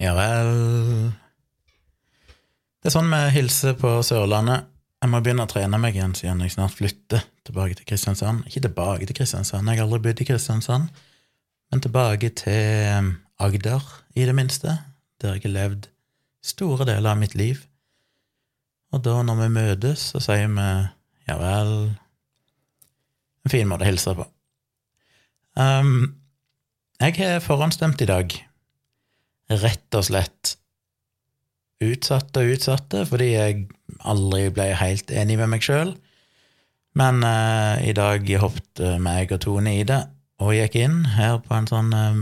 Ja vel Det er sånn vi hilser på Sørlandet. Jeg må begynne å trene meg igjen siden jeg snart flytter tilbake til Kristiansand. Ikke tilbake til Kristiansand, jeg har aldri bodd i Kristiansand, men tilbake til Agder, i det minste, der jeg har levd store deler av mitt liv. Og da, når vi møtes, så sier vi ja vel En fin måte å hilse på. Um, jeg har forhåndsstemt i dag. Rett og slett utsatte og utsatte, fordi jeg aldri ble helt enig med meg sjøl. Men eh, i dag hoppet meg og Tone i det, og gikk inn her på en sånn eh,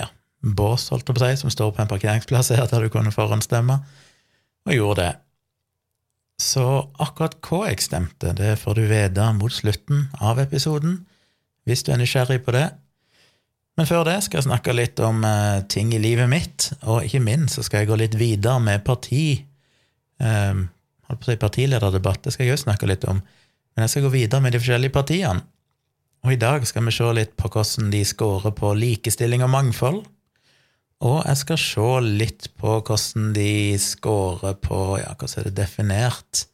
ja, bås, holdt jeg på å si, som står på en parkeringsplass her der du kunne forhåndsstemme, og gjorde det. Så akkurat hva jeg stemte, det får du vite mot slutten av episoden, hvis du er nysgjerrig på det. Men før det skal jeg snakke litt om uh, ting i livet mitt, og ikke minst så skal jeg gå litt videre med parti. Um, holdt på å si partilederdebatt, det skal jeg òg snakke litt om. Men jeg skal gå videre med de forskjellige partiene. Og i dag skal vi se litt på hvordan de scorer på likestilling og mangfold. Og jeg skal se litt på hvordan de scorer på ja, hvordan er det definert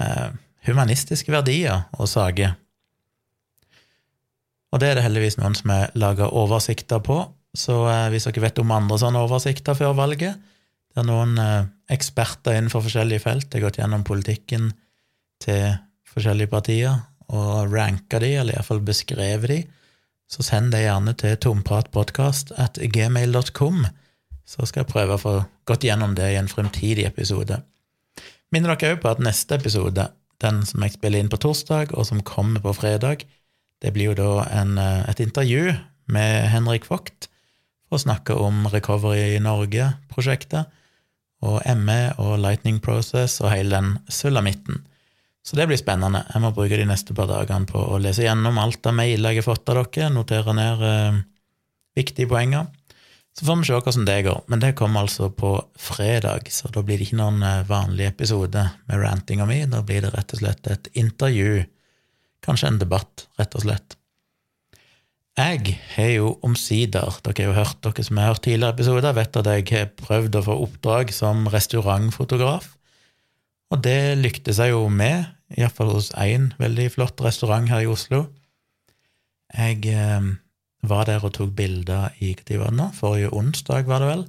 eh, humanistiske verdier og saker. Og det er det heldigvis noen som har laga oversikter på, så eh, hvis dere vet om andre sånne oversikter før valget, der noen eh, eksperter innenfor forskjellige felt. Har gått gjennom politikken til forskjellige partier og ranka de, eller iallfall beskrevet de, så send det gjerne til tompratpodkast.gmail.com, at gmail.com, så skal jeg prøve å få gått gjennom det i en fremtidig episode. Minner dere òg på at neste episode, den som jeg spiller inn på torsdag, og som kommer på fredag, det blir jo da en, eh, et intervju med Henrik Vogt for å snakke om Recovery i Norge-prosjektet, og ME og Lightning Process og hele den sulamitten. Så det blir spennende. Jeg må bruke de neste par dagene på å lese gjennom alt av mailer jeg har fått av dere, notere ned eh, viktige poenger. Så får vi se hvordan det går. Men det kommer altså på fredag, så da blir det ikke noen eh, vanlig episode med rantinga mi. Da blir det rett og slett et intervju Kanskje en debatt, rett og slett. Jeg har jo omsider, dere har jo hørt, dere som har hørt tidligere episoder, vet at jeg har prøvd å få oppdrag som restaurantfotograf, og det lyktes jeg jo med, iallfall hos én veldig flott restaurant her i Oslo. Jeg eh, var der og tok bilder i nå? Forrige onsdag, var det vel?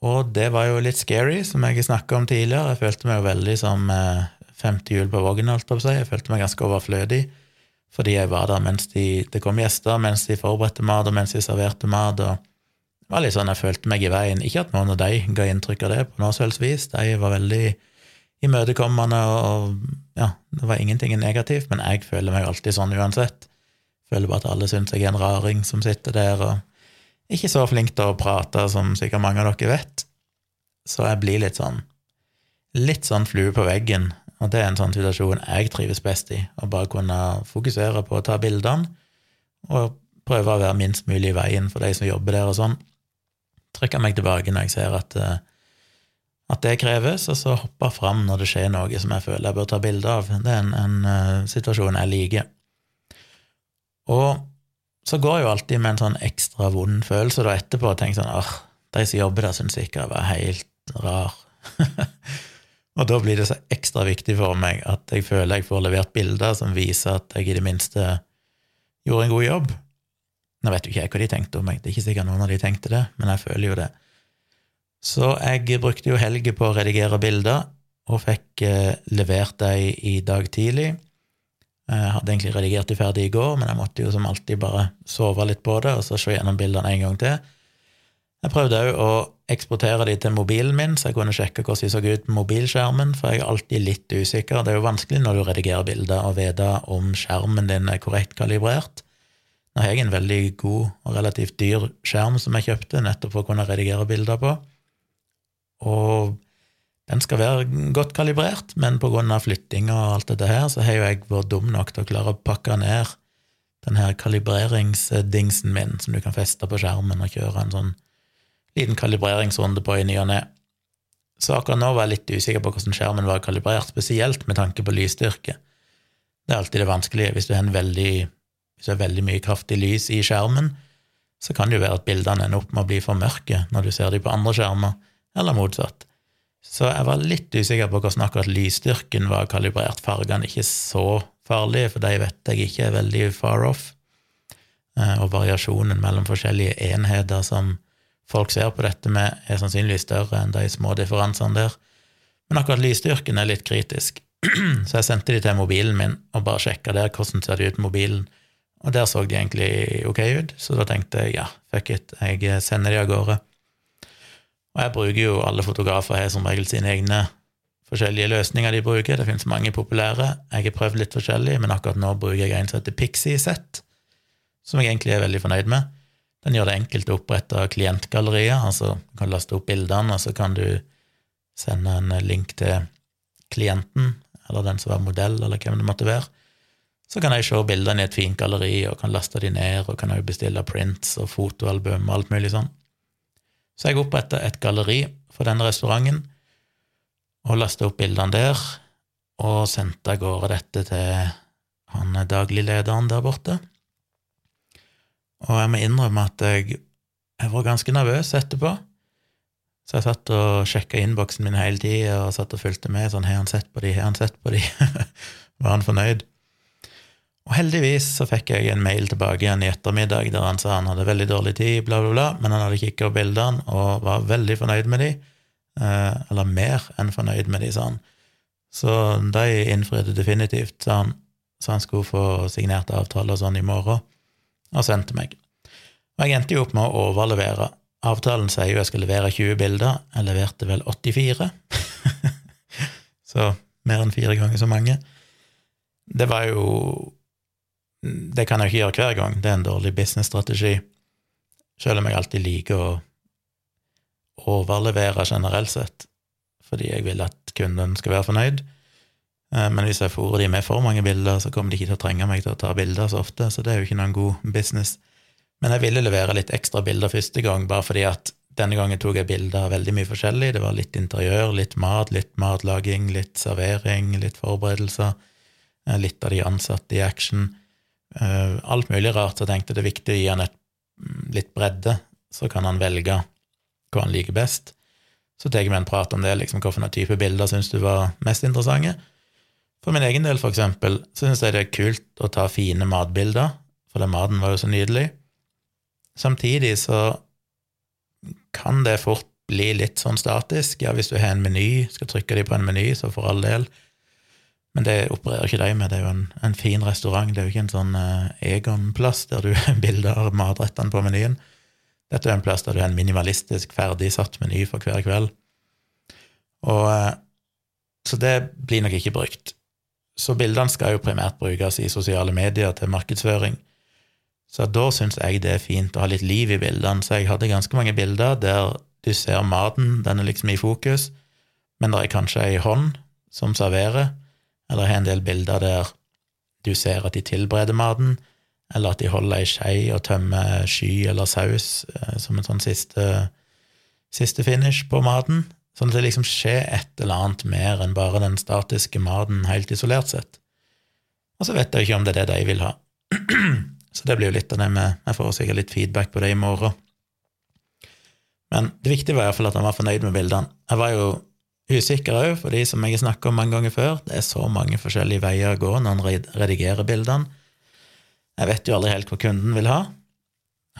Og det var jo litt scary, som jeg snakka om tidligere. Jeg følte meg jo veldig som eh, femte hjul på vognen, holdt jeg på å si. Jeg følte meg ganske overflødig fordi jeg var der mens de, det kom gjester, mens de forberedte mat, og mens de serverte mat. og Det var litt sånn jeg følte meg i veien. Ikke at noen av de ga inntrykk av det på noe selvsvis. vis. De var veldig imøtekommende, og, ja, det var ingenting negativt, men jeg føler meg alltid sånn uansett. Føler bare at alle syns jeg er en raring som sitter der, og ikke så flink til å prate som sikkert mange av dere vet. Så jeg blir litt sånn litt sånn flue på veggen og det er en sånn situasjon jeg trives best i, å bare kunne fokusere på å ta bildene og prøve å være minst mulig i veien for de som jobber der og sånn. Trekke meg tilbake når jeg ser at, eh, at det kreves, og så hoppe fram når det skjer noe som jeg føler jeg bør ta bilde av. Det er en, en uh, situasjon jeg liker. Og så går jeg jo alltid med en sånn ekstra vond følelse da etterpå og tenker sånn åh, de som jobber der, syns sikkert jeg var helt rar. Og da blir det så ekstra viktig for meg at jeg føler jeg får levert bilder som viser at jeg i det minste gjorde en god jobb. Nå vet jo ikke jeg hva de tenkte om meg, det er ikke sikkert noen av de tenkte det, men jeg føler jo det. Så jeg brukte jo helga på å redigere bilder, og fikk eh, levert dem i dag tidlig. Jeg hadde egentlig redigert de ferdig i går, men jeg måtte jo som alltid bare sove litt på det og så se gjennom bildene en gang til. Jeg prøvde òg å eksportere de til mobilen min, så jeg kunne sjekke hvordan de så ut på mobilskjermen, for jeg er alltid litt usikker. Det er jo vanskelig når du redigerer bilder, å vite om skjermen din er korrekt kalibrert. Nå har jeg en veldig god og relativt dyr skjerm som jeg kjøpte nettopp for å kunne redigere bilder på, og den skal være godt kalibrert, men på grunn av flytting og alt dette her, så har jo jeg vært dum nok til å klare å pakke ned den her kalibreringsdingsen min som du kan feste på skjermen og kjøre en sånn liten kalibreringsrunde på i ny og ne. Så akkurat nå var jeg litt usikker på hvordan skjermen var kalibrert, spesielt med tanke på lysstyrke. Det er alltid det vanskelige hvis du har, veldig, hvis du har veldig mye kraftig lys i skjermen, så kan det jo være at bildene ender opp med å bli for mørke når du ser dem på andre skjermer, eller motsatt. Så jeg var litt usikker på hvordan akkurat lysstyrken var kalibrert. Fargene ikke så farlige, for de vet jeg ikke er veldig far off. Eh, og variasjonen mellom forskjellige enheter som folk ser på dette med, er sannsynligvis større enn de små differansene der. Men akkurat lysstyrken er litt kritisk. Så jeg sendte de til mobilen min og bare sjekka der hvordan ser det ut mobilen. Og der så de egentlig ok ut, så da tenkte jeg ja, fuck it, jeg sender de av gårde. Og jeg bruker jo alle fotografer har som regel sine egne forskjellige løsninger de bruker. Det finnes mange populære. Jeg har prøvd litt forskjellig, men akkurat nå bruker jeg en som heter Pixie Set, som jeg egentlig er veldig fornøyd med. Den gjør det enkelt å opprette klientgallerier, altså du kan laste opp bildene, og så kan du sende en link til klienten, eller den som var modell, eller hvem det måtte være. Så kan jeg se bildene i et fint galleri, og kan laste de ned, og kan også bestille prints og fotoalbum og alt mulig sånn. Så jeg oppretta et galleri for denne restauranten og lasta opp bildene der, og sendte av gårde dette til han dagliglederen der borte. Og jeg må innrømme at jeg, jeg var ganske nervøs etterpå. Så jeg satt og sjekka innboksen min hele tida og satt og fulgte med. sånn, Har han sett på de? Har han sett på de? var han fornøyd? Og heldigvis så fikk jeg en mail tilbake igjen i ettermiddag der han sa han hadde veldig dårlig tid, bla, bla, bla, men han hadde kikka på bildene og var veldig fornøyd med de, eh, eller mer enn fornøyd med de, sa han. Så de innfridde definitivt, sa han, så han skulle få signert avtale og sånn i morgen, og sendte meg. Og jeg endte jo opp med å overlevere. Avtalen sier jo jeg skal levere 20 bilder, jeg leverte vel 84, så mer enn fire ganger så mange. Det var jo det kan jeg ikke gjøre hver gang, det er en dårlig businessstrategi, selv om jeg alltid liker å overlevere generelt sett, fordi jeg vil at kunden skal være fornøyd. Eh, men hvis jeg fôrer de med for mange bilder, så kommer de ikke til å trenge meg til å ta bilder så ofte, så det er jo ikke noen god business. Men jeg ville levere litt ekstra bilder første gang, bare fordi at denne gangen tok jeg bilder av veldig mye forskjellig. Det var litt interiør, litt mat, litt matlaging, litt servering, litt forberedelser, eh, litt av de ansatte i action. Eh, alt mulig rart, så jeg tenkte det er viktig å gi han et, mm, litt bredde, så kan han velge hva han liker best. Så tar vi en prat om det, liksom hvilke type bilder syns du var mest interessante. For min egen del, for eksempel, så syns jeg det er kult å ta fine matbilder, for den maten var jo så nydelig. Samtidig så kan det fort bli litt sånn statisk. Ja, hvis du har en meny, skal trykke de på en meny, så for all del. Men det opererer ikke de med. Det er jo en, en fin restaurant. Det er jo ikke en sånn uh, Egon-plass der du bilder matrettene på menyen. Dette er en plass der du har en minimalistisk, ferdigsatt meny for hver kveld. Og, uh, så det blir nok ikke brukt. Så bildene skal jo primært brukes i sosiale medier til markedsføring. Så da syns jeg det er fint å ha litt liv i bildene. Så jeg hadde ganske mange bilder der du ser maten, den er liksom i fokus, men det er kanskje ei hånd som serverer, eller har en del bilder der du ser at de tilbereder maten, eller at de holder ei skje og tømmer sky eller saus eh, som en sånn siste, siste finish på maten. Sånn at det liksom skjer et eller annet mer enn bare den statiske maten helt isolert sett. Og så vet jeg ikke om det er det de vil ha. Så det blir jo litt av det med Jeg får sikkert litt feedback på det i morgen. Men det viktige var iallfall at han var fornøyd med bildene. Jeg var jo Usikker òg, for de som jeg har snakka om mange ganger før. Det er så mange forskjellige veier å gå når han redigerer bildene. Jeg vet jo aldri helt hva kunden vil ha.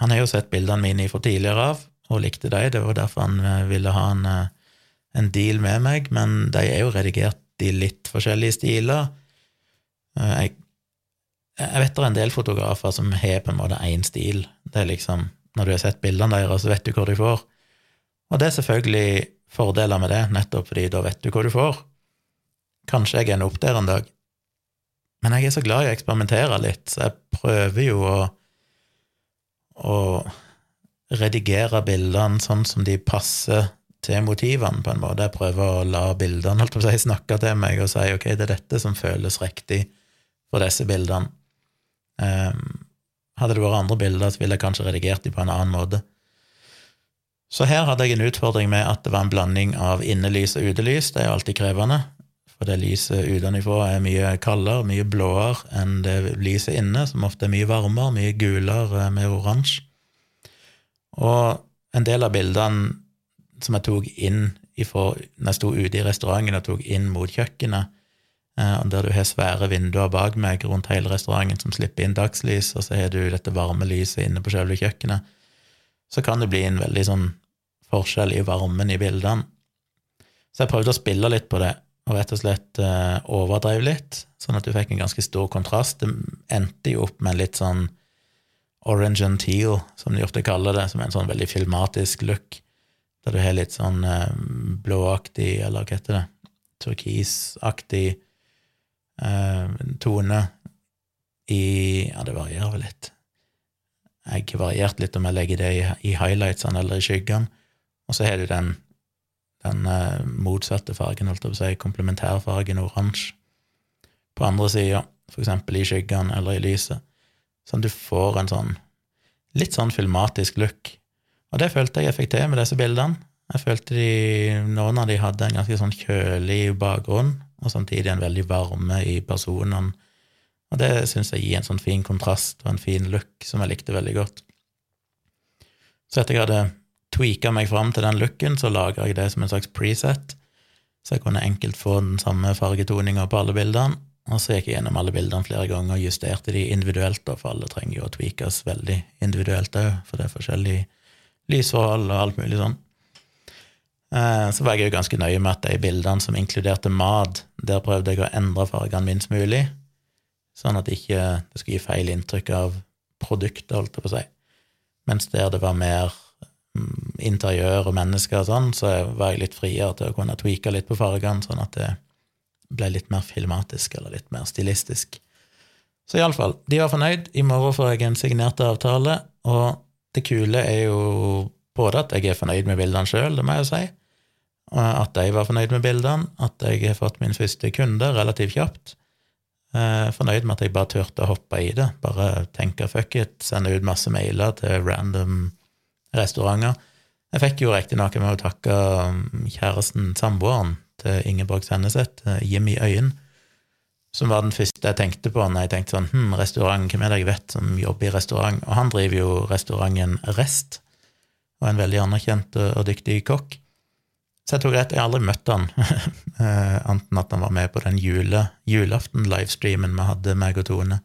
Han har jo sett bildene mine fra tidligere av, og likte dem, Det var derfor han eh, ville ha en, eh, en deal med meg, men de er jo redigert i litt forskjellige stiler. Eh, jeg, jeg vet det er en del fotografer som har på en måte én stil. Det er liksom, Når du har sett bildene deres, så vet du hva du får. Og det er selvfølgelig fordeler med det, nettopp fordi da vet du hva du får. Kanskje jeg ender opp der en dag. Men jeg er så glad i å eksperimentere litt, så jeg prøver jo å, å redigere bildene sånn som de passer til motivene, på en måte. Jeg prøver å la bildene holdt på å si, snakke til meg og si ok, det er dette som føles riktig for disse bildene. Um, hadde det vært andre bilder, så ville jeg kanskje redigert dem på en annen måte. Så her hadde jeg en utfordring med at det var en blanding av innelys og utelys. Det er alltid krevende, for det lyset utenfra er mye kaldere, mye blåere enn det lyset inne, som ofte er mye varmere, mye gulere, mer oransje. Og en del av bildene som jeg tok inn ifra, når jeg sto ute i restauranten og tok inn mot kjøkkenet, eh, der du har svære vinduer bak meg rundt hele restauranten som slipper inn dagslys, og så har du dette varme lyset inne på selve kjøkkenet, så kan det bli en veldig sånn forskjell i varmen i bildene. Så jeg prøvde å spille litt på det, og rett og slett uh, overdrev litt, sånn at du fikk en ganske stor kontrast. Det endte jo opp med litt sånn orange and teal, som de ofte kaller det, som er en sånn veldig filmatisk look, der du har litt sånn uh, blåaktig, eller hva heter det, turkisaktig uh, tone i Ja, det varierer vel litt. Jeg har variert litt om jeg legger det i, highlightsene eller i skyggene. Og så har du den den eh, motsatte fargen, holdt jeg på å si, komplementærfargen oransje på andre sida, eksempel i skyggene eller i lyset, sånn du får en sånn litt sånn filmatisk look. Og det følte jeg jeg fikk til med disse bildene. Jeg følte de, noen av de hadde en ganske sånn kjølig bakgrunn, og samtidig en veldig varme i personene. Og det syns jeg gir en sånn fin kontrast og en fin look som jeg likte veldig godt. Så etter jeg hadde tweaka meg fram til den looken, så laga jeg det som en slags preset, så jeg kunne enkelt få den samme fargetoninga på alle bildene. Og så gikk jeg gjennom alle bildene flere ganger og justerte de individuelt, for alle trenger jo å tweakes veldig individuelt òg, for det er forskjellige lysforhold og alt mulig sånn. Eh, så var jeg jo ganske nøye med at de bildene som inkluderte mat, der prøvde jeg å endre fargene minst mulig, sånn at det ikke det skulle gi feil inntrykk av produktet, holdt jeg på å si. Mens der det var mer Mm, interiør og mennesker og sånn, så var jeg litt friere til å kunne tweake litt på fargene, sånn at det ble litt mer filmatisk eller litt mer stilistisk. Så iallfall, de var fornøyd. I morgen får jeg en signert avtale, og det kule er jo både at jeg er fornøyd med bildene sjøl, det må jeg jo si, at de var fornøyd med bildene, at jeg har fått min første kunde relativt kjapt. Eh, fornøyd med at jeg bare turte å hoppe i det, bare tenke fuck it, sende ut masse mailer til random restauranter. Jeg fikk jo riktignok med å takke um, kjæresten, samboeren til Ingeborg Senneset, eh, Jimmy Øyen, som var den første jeg tenkte på når jeg tenkte sånn hm, restaurant, hvem er det jeg vet som jobber i restaurant? Og han driver jo restauranten Rest, og er en veldig anerkjent og dyktig kokk. Så jeg tok rett, jeg har aldri møtt han, eh, anten at han var med på den jule, julaften-livestreamen vi hadde, meg og Tone,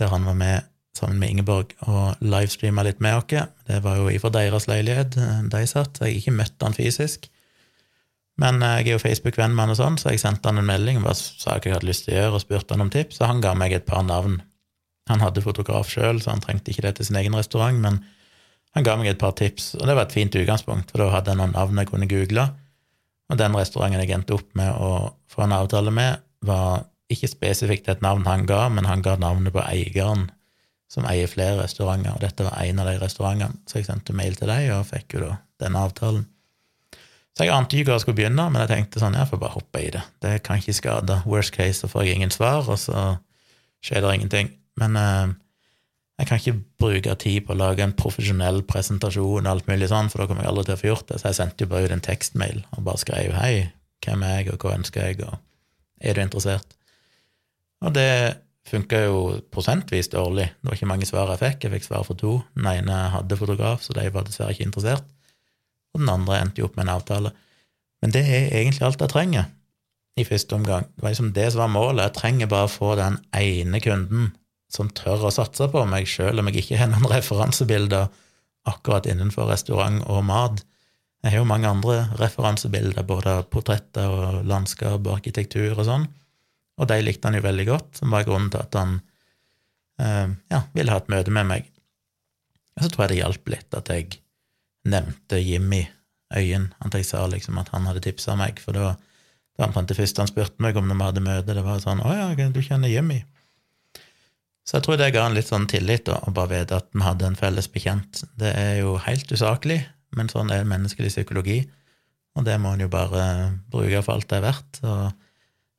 der han var med sammen med Ingeborg og livestreama litt med oss. Det var jo ifra deres leilighet eh, de satt, så jeg har ikke møtt han fysisk. Men eh, jeg er jo Facebook-venn med han og sånn, så jeg sendte han en melding og sa hva jeg hadde lyst til å gjøre, og spurte han om tips, og han ga meg et par navn. Han hadde fotograf sjøl, så han trengte ikke det til sin egen restaurant, men han ga meg et par tips, og det var et fint utgangspunkt, for da hadde jeg noen navn jeg kunne google, og den restauranten jeg endte opp med å få en avtale med, var ikke spesifikt et navn han ga, men han ga navnet på eieren som eier flere restauranter, og dette var en av de restaurantene. Så jeg sendte mail til dem og fikk jo da denne avtalen. Så jeg ante ikke hvor jeg skulle begynne, men jeg tenkte sånn, jeg får bare hoppe i det. Det kan ikke skade. Worst case, så får jeg ingen svar, og så skjer det ingenting. Men eh, jeg kan ikke bruke tid på å lage en profesjonell presentasjon, og alt mulig sånn, for da kommer jeg aldri til å få gjort det. Så jeg sendte jo bare ut en tekstmail og bare skrev 'Hei, hvem er jeg, og hva ønsker jeg', og 'Er du interessert?' Og det funka jo prosentvis dårlig. Det var ikke mange svar jeg fikk. Jeg fikk svar for to. Den ene hadde fotograf, så de var dessverre ikke interessert. Og den andre endte jo opp med en avtale. Men det er egentlig alt jeg trenger i første omgang. Det var liksom det som var målet. Jeg trenger bare å få den ene kunden som tør å satse på meg, sjøl om jeg ikke har noen referansebilder akkurat innenfor restaurant og mat. Jeg har jo mange andre referansebilder, både av portretter og landskap og arkitektur og sånn og de likte han jo veldig godt, som var grunnen til at han eh, ja, ville ha et møte med meg. Og så tror jeg det hjalp litt at jeg nevnte Jimmy Øyen, at jeg sa liksom at han hadde tipsa meg, for da var han det første han spurte meg om når vi hadde møte, det var sånn 'Å ja, du kjenner Jimmy'. Så jeg tror det ga han litt sånn tillit, da, å bare vite at vi hadde en felles bekjent. Det er jo helt usaklig, men sånn er menneskelig psykologi, og det må en jo bare bruke for alt det er verdt. og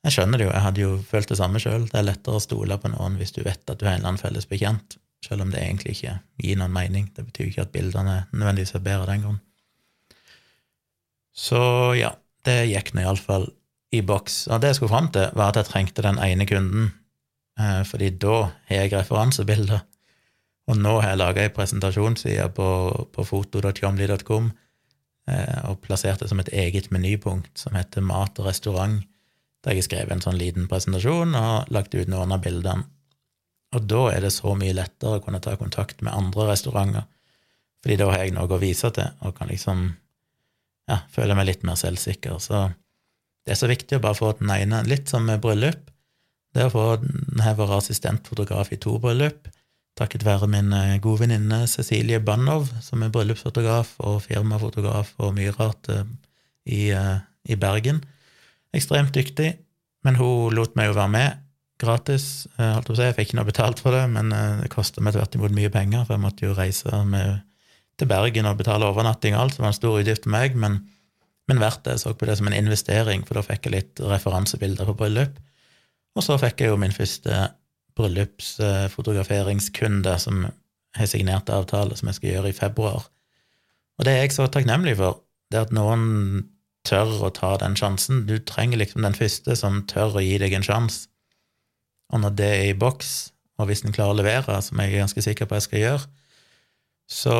jeg skjønner det jo, jeg hadde jo følt det samme sjøl. Det er lettere å stole på noen hvis du vet at du har en eller annen felles bekjent, selv om det egentlig ikke gir noen mening. Det betyr jo ikke at bildene nødvendigvis er bedre den grunn. Så ja, det gikk nå iallfall i boks. Og det jeg skulle fram til, var at jeg trengte den ene kunden, eh, fordi da har jeg referansebilder. Og nå har jeg laga ei presentasjonsside på, på foto.tjomli.com eh, og plassert det som et eget menypunkt som heter Mat og restaurant, der jeg har skrevet en sånn liten presentasjon og lagt ut noen av bildene. Og da er det så mye lettere å kunne ta kontakt med andre restauranter, fordi da har jeg noe å vise til, og kan liksom ja, føle meg litt mer selvsikker. Så det er så viktig å bare få den ene, litt som med bryllup. Det å få Jeg var assistentfotograf i to bryllup, takket være min eh, gode venninne Cecilie Banov, som er bryllupsfotograf og firmafotograf og mye rart eh, i, eh, i Bergen. Ekstremt dyktig, men hun lot meg jo være med gratis. holdt å si. Jeg fikk ikke noe betalt for det, men det kosta meg tvert imot mye penger, for jeg måtte jo reise med, til Bergen og betale overnatting og alt, så det var en stor utgift for meg, men, men verdt det. Jeg så på det som en investering, for da fikk jeg litt referansebilder på bryllup. Og så fikk jeg jo min første bryllupsfotograferingskunde som har signert avtale, som jeg skal gjøre i februar. Og det er jeg så takknemlig for, det at noen tør å ta den sjansen. Du trenger liksom den første som tør å gi deg en sjanse. Og når det er i boks, og hvis den klarer å levere, som jeg er ganske sikker på jeg skal gjøre, så,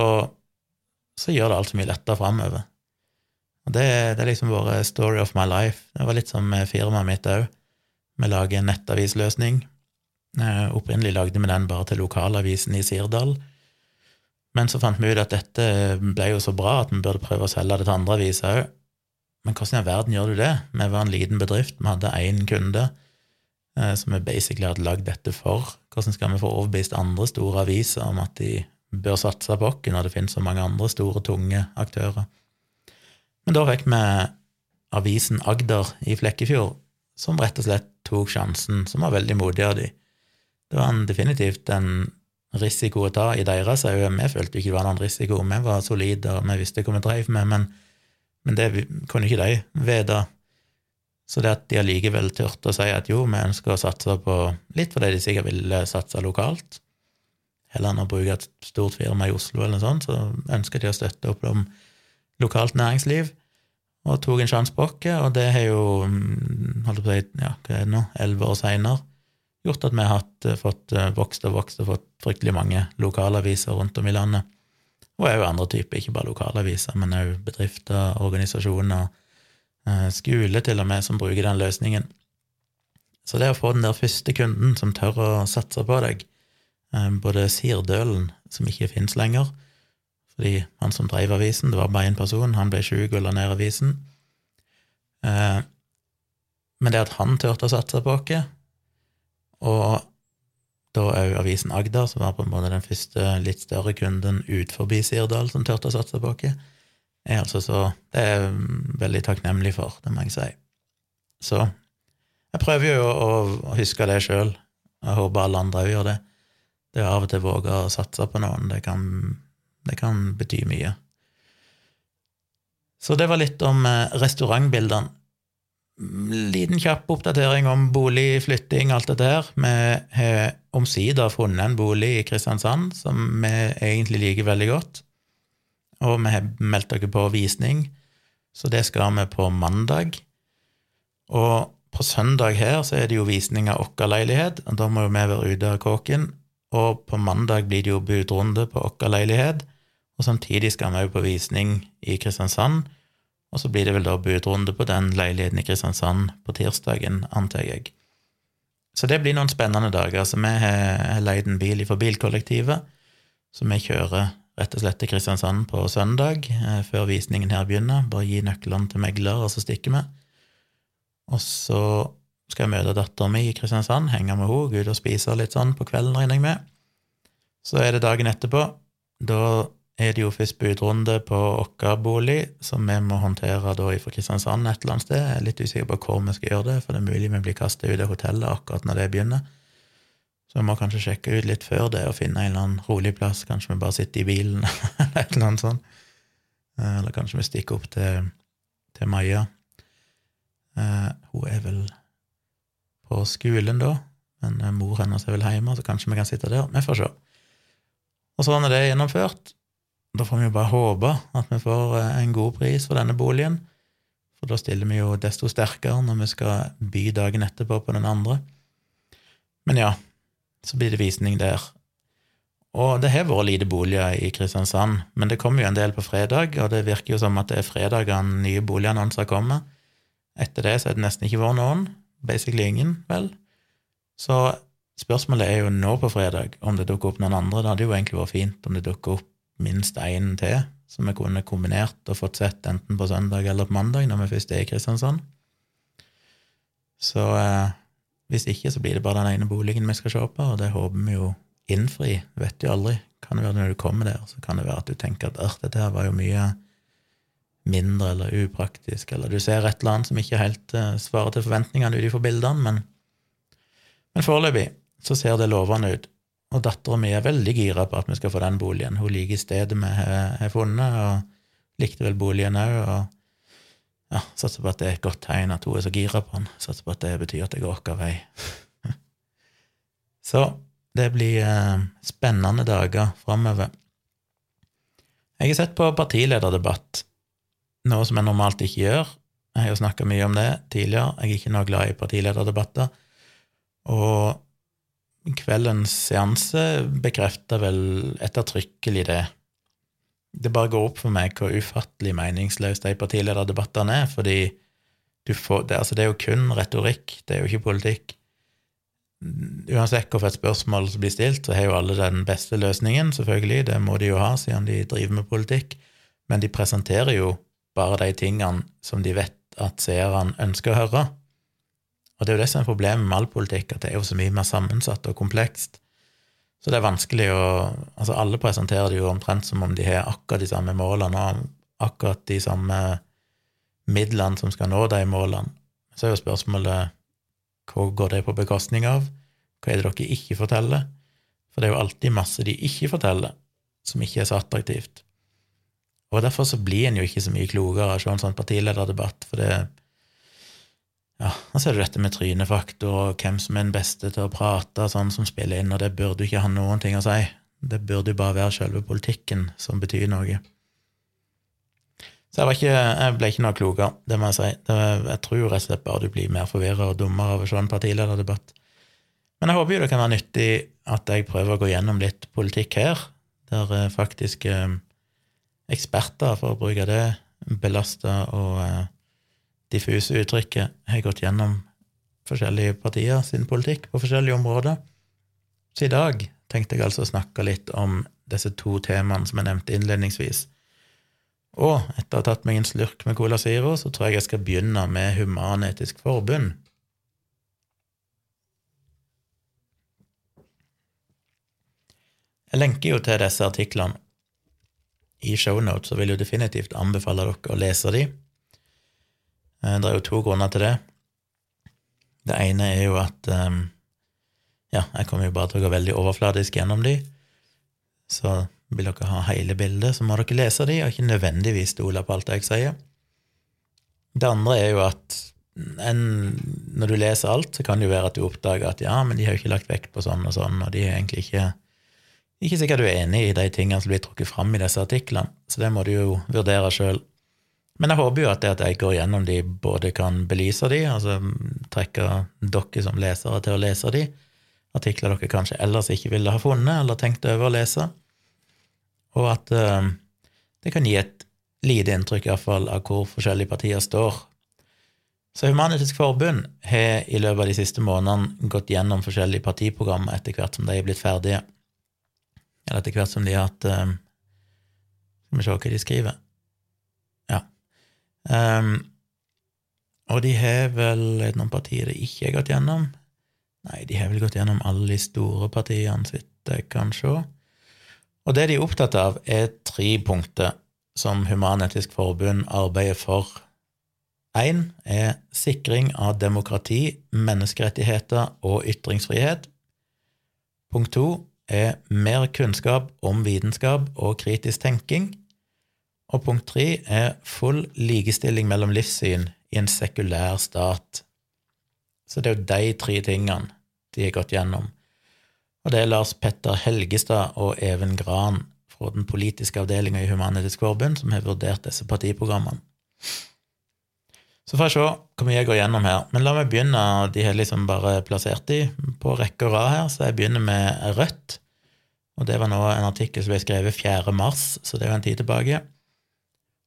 så gjør det alt så mye lettere framover. Og det, det, er liksom vært story of my life. Det var litt som firmaet mitt òg. Vi lager en nettavisløsning. Eh, opprinnelig lagde vi den bare til lokalavisen i Sirdal. Men så fant vi ut at dette ble jo så bra at vi burde prøve å selge det til andre aviser òg. Men hvordan i all verden gjør du det? Vi var en liten bedrift, vi hadde én kunde som vi basically hadde lagd dette for. Hvordan skal vi få overbevist andre store aviser om at de bør satse på oss når det finnes så mange andre store, tunge aktører? Men da fikk vi avisen Agder i Flekkefjord som rett og slett tok sjansen, som var veldig modig av de. Det var en, definitivt en risiko å ta i deres øyne. Vi følte ikke det var noen risiko, vi var solide og vi visste hva vi drev med, men, men det kunne ikke de vite. Så det at de allikevel turte å si at jo, vi ønsker å satse på litt fordi de sikkert ville satse lokalt, heller enn å bruke et stort firma i Oslo eller noe sånt, så ønsker de å støtte opp om lokalt næringsliv og tok en sjanse på oss, og det har jo mm, holdt på å si, ja, hva er det nå, elleve år seinere gjort at vi har hatt, eh, fått eh, vokst og vokst og fått fryktelig mange lokalaviser rundt om i landet. Og òg andre typer, ikke bare lokalaviser, men òg bedrifter, organisasjoner, skole til og med, som bruker den løsningen. Så det å få den der første kunden som tør å satse på deg, både Sirdølen, som ikke fins lenger, fordi han som drev avisen, det var bare én person, han ble sjuk og la ned avisen. Eh, men det at han turte å satse på oss, og da òg avisen Agder, som var på en måte den første litt større kunden ut forbi Sirdal som turte å satse på oss, er altså så Det er jeg veldig takknemlig for, det må jeg si. Så jeg prøver jo å, å huske det sjøl. Jeg håper alle andre òg gjør det. Det å av og til våge å satse på noen, det kan det kan bety mye. Så det var litt om eh, restaurantbildene. Liten kjapp oppdatering om bolig, flytting, alt dette her. Vi har omsider funnet en bolig i Kristiansand som vi egentlig liker veldig godt. Og vi har meldt dere på visning, så det skal vi på mandag. Og på søndag her så er det jo visning av vår leilighet, og da må jo vi være ute av kåken. Og på mandag blir det jo budrunde på vår leilighet. Og samtidig skal vi òg på visning i Kristiansand, og så blir det vel da budrunde på den leiligheten i Kristiansand på tirsdagen, antar jeg. Så det blir noen spennende dager. Så vi har leid en bil fra bilkollektivet, så vi kjører rett og slett til Kristiansand på søndag, eh, før visningen her begynner. Bare gi nøklene til megler, og så stikker vi. Og så skal jeg møte dattera mi i Kristiansand, henge med henne, gå ut og spise litt sånn på kvelden, regner jeg med. Så er det dagen etterpå. Da er det jo først budrunde på vår bolig, som vi må håndtere da fra Kristiansand et eller annet sted. Jeg er litt usikker på hvor vi skal gjøre det, for det er mulig vi blir kastet ut av hotellet akkurat når det begynner. Så vi må kanskje sjekke ut litt før det og finne en eller annen rolig plass. Kanskje vi bare sitter i bilen, eller et eller annet sånt. Eh, eller kanskje vi stikker opp til, til Maja. Uh, hun er vel på skolen da, men uh, mor hennes er vel hjemme, så kanskje vi kan sitte der. Vi får se. Og sånn er det gjennomført, da får vi jo bare håpe at vi får eh, en god pris for denne boligen, for da stiller vi jo desto sterkere når vi skal by dagen etterpå på den andre. Men ja, så blir det visning der. Og det har vært lite boliger i Kristiansand, men det kommer jo en del på fredag, og det virker jo som at det er fredagene nye boligannonser kommer. Etter det så er det nesten ikke vært noen. Basically ingen, vel. Så spørsmålet er jo nå på fredag om det dukker opp noen andre. Det hadde jo egentlig vært fint om det dukker opp minst én til, som vi kunne kombinert og fått sett enten på søndag eller på mandag, når vi først er i Kristiansand. Så eh, hvis ikke, så blir det bare den ene boligen vi skal se på, og det håper vi jo innfri. Vet jo aldri. Kan det være når du kommer der, så kan det være at du tenker at dette her var jo mye mindre eller upraktisk, eller du ser et eller annet som ikke helt uh, svarer til forventningene ut ifra bildene, men, men foreløpig så ser det lovende ut. Og dattera mi er veldig gira på at vi skal få den boligen. Hun liker stedet vi har funnet, og likte vel boligen òg, og ja, satser på at det er et godt tegn at hun er så gira på han. Satser på at det betyr at det går vår vei. så det blir eh, spennende dager framover. Jeg har sett på partilederdebatt, noe som jeg normalt ikke gjør. Jeg har jo snakka mye om det tidligere, jeg er ikke noe glad i partilederdebatter. Og kveldens seanse bekrefter vel ettertrykkelig det. Det bare går opp for meg hvor ufattelig meningsløst de partilederdebattene er, fordi får, det, altså det er jo kun retorikk, det er jo ikke politikk uansett hvorfor et spørsmål som blir stilt, så har jo alle den beste løsningen, selvfølgelig, det må de jo ha siden de driver med politikk, men de presenterer jo bare de tingene som de vet at seerne ønsker å høre. Og det er jo det som er problemet med all politikk, at det er jo så mye mer sammensatt og komplekst. Så det er vanskelig å Altså, alle presenterer det jo omtrent som om de har akkurat de samme målene og akkurat de samme midlene som skal nå de målene. Så er jo spørsmålet hva går det på bekostning av? Hva er det dere ikke forteller? For det er jo alltid masse de ikke forteller, som ikke er så attraktivt. Og derfor så blir en jo ikke så mye klokere av å se en sånn partilederdebatt, for det Ja, og så er det dette med trynefaktor og hvem som er den beste til å prate, sånn som spiller inn, og det burde jo ikke ha noen ting å si. Det burde jo bare være selve politikken som betyr noe. Så jeg, ikke, jeg, ble ikke noe klokere, det må jeg si. Det, jeg tror rett og slett bare du blir mer forvirra og dummere av å se en partilederdebatt. Men jeg håper jo det kan være nyttig at jeg prøver å gå gjennom litt politikk her, der eh, faktisk eh, eksperter, for å bruke det belaster og eh, diffuse uttrykket, har gått gjennom forskjellige partier sin politikk på forskjellige områder. Så i dag tenkte jeg altså å snakke litt om disse to temaene som jeg nevnte innledningsvis og etter å ha tatt meg en slurk med Cola Zero, så tror jeg jeg skal begynne med Human-Etisk Forbund. Jeg lenker jo til disse artiklene i shownotes og vil jo definitivt anbefale dere å lese de. Eh, det er jo to grunner til det. Det ene er jo at um, Ja, jeg kommer jo bare til å gå veldig overfladisk gjennom de, så vil dere ha hele bildet, så må dere lese de, og ikke nødvendigvis stole på alt jeg sier. Det andre er jo at en, når du leser alt, så kan det jo være at du oppdager at ja, men de har jo ikke lagt vekt på sånn og sånn, og de er egentlig ikke ikke sikkert du er enig i de tingene som blir trukket fram i disse artiklene, så det må du jo vurdere sjøl. Men jeg håper jo at det at jeg går gjennom de, både kan belyse de, altså trekke dere som lesere til å lese de, artikler dere kanskje ellers ikke ville ha funnet eller tenkt over å lese, og at uh, det kan gi et lite inntrykk iallfall av hvor forskjellige partier står. Så Human-Etisk Forbund har i løpet av de siste månedene gått gjennom forskjellige partiprogrammer etter hvert som de er blitt ferdige, eller etter hvert som de har hatt uh, Skal vi se hva de skriver. Um, og de har vel noen partier det ikke har gått gjennom. Nei, de har vel gått gjennom alle de store partiene, så vidt jeg kan se. Og det de er opptatt av, er tre punkter som Human-Etisk Forbund arbeider for. Én er sikring av demokrati, menneskerettigheter og ytringsfrihet. Punkt to er mer kunnskap om vitenskap og kritisk tenking. Og punkt tre er full likestilling mellom livssyn i en sekulær stat. Så det er jo de tre tingene de har gått gjennom og det er Lars Petter Helgestad og Even Gran fra den politiske avdelinga i Human-Etisk Forbund som har vurdert disse partiprogrammene. Så får jeg se hvor mye jeg går gjennom her. Men la meg begynne. De har liksom bare plassert de på rekke og rad her, så jeg begynner med Rødt. Og det var nå en artikkel som ble skrevet 4. mars, så det er jo en tid tilbake.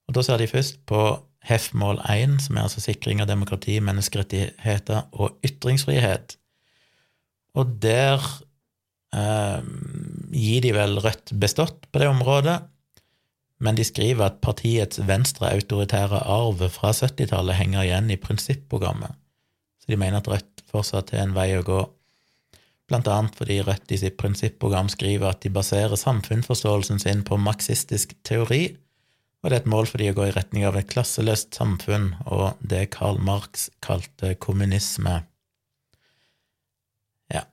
Og da ser de først på HEF-mål 1, som er altså sikring av demokrati, menneskerettigheter og ytringsfrihet. Og der eh, gir de vel Rødt bestått på det området, men de skriver at partiets venstre autoritære arv fra 70-tallet henger igjen i prinsipprogrammet. Så de mener at Rødt fortsatt har en vei å gå, blant annet fordi Rødt i sitt prinsipprogram skriver at de baserer samfunnsforståelsen sin på marxistisk teori, og det er et mål for de å gå i retning av et klasseløst samfunn og det Karl Marx kalte kommunisme. Ja,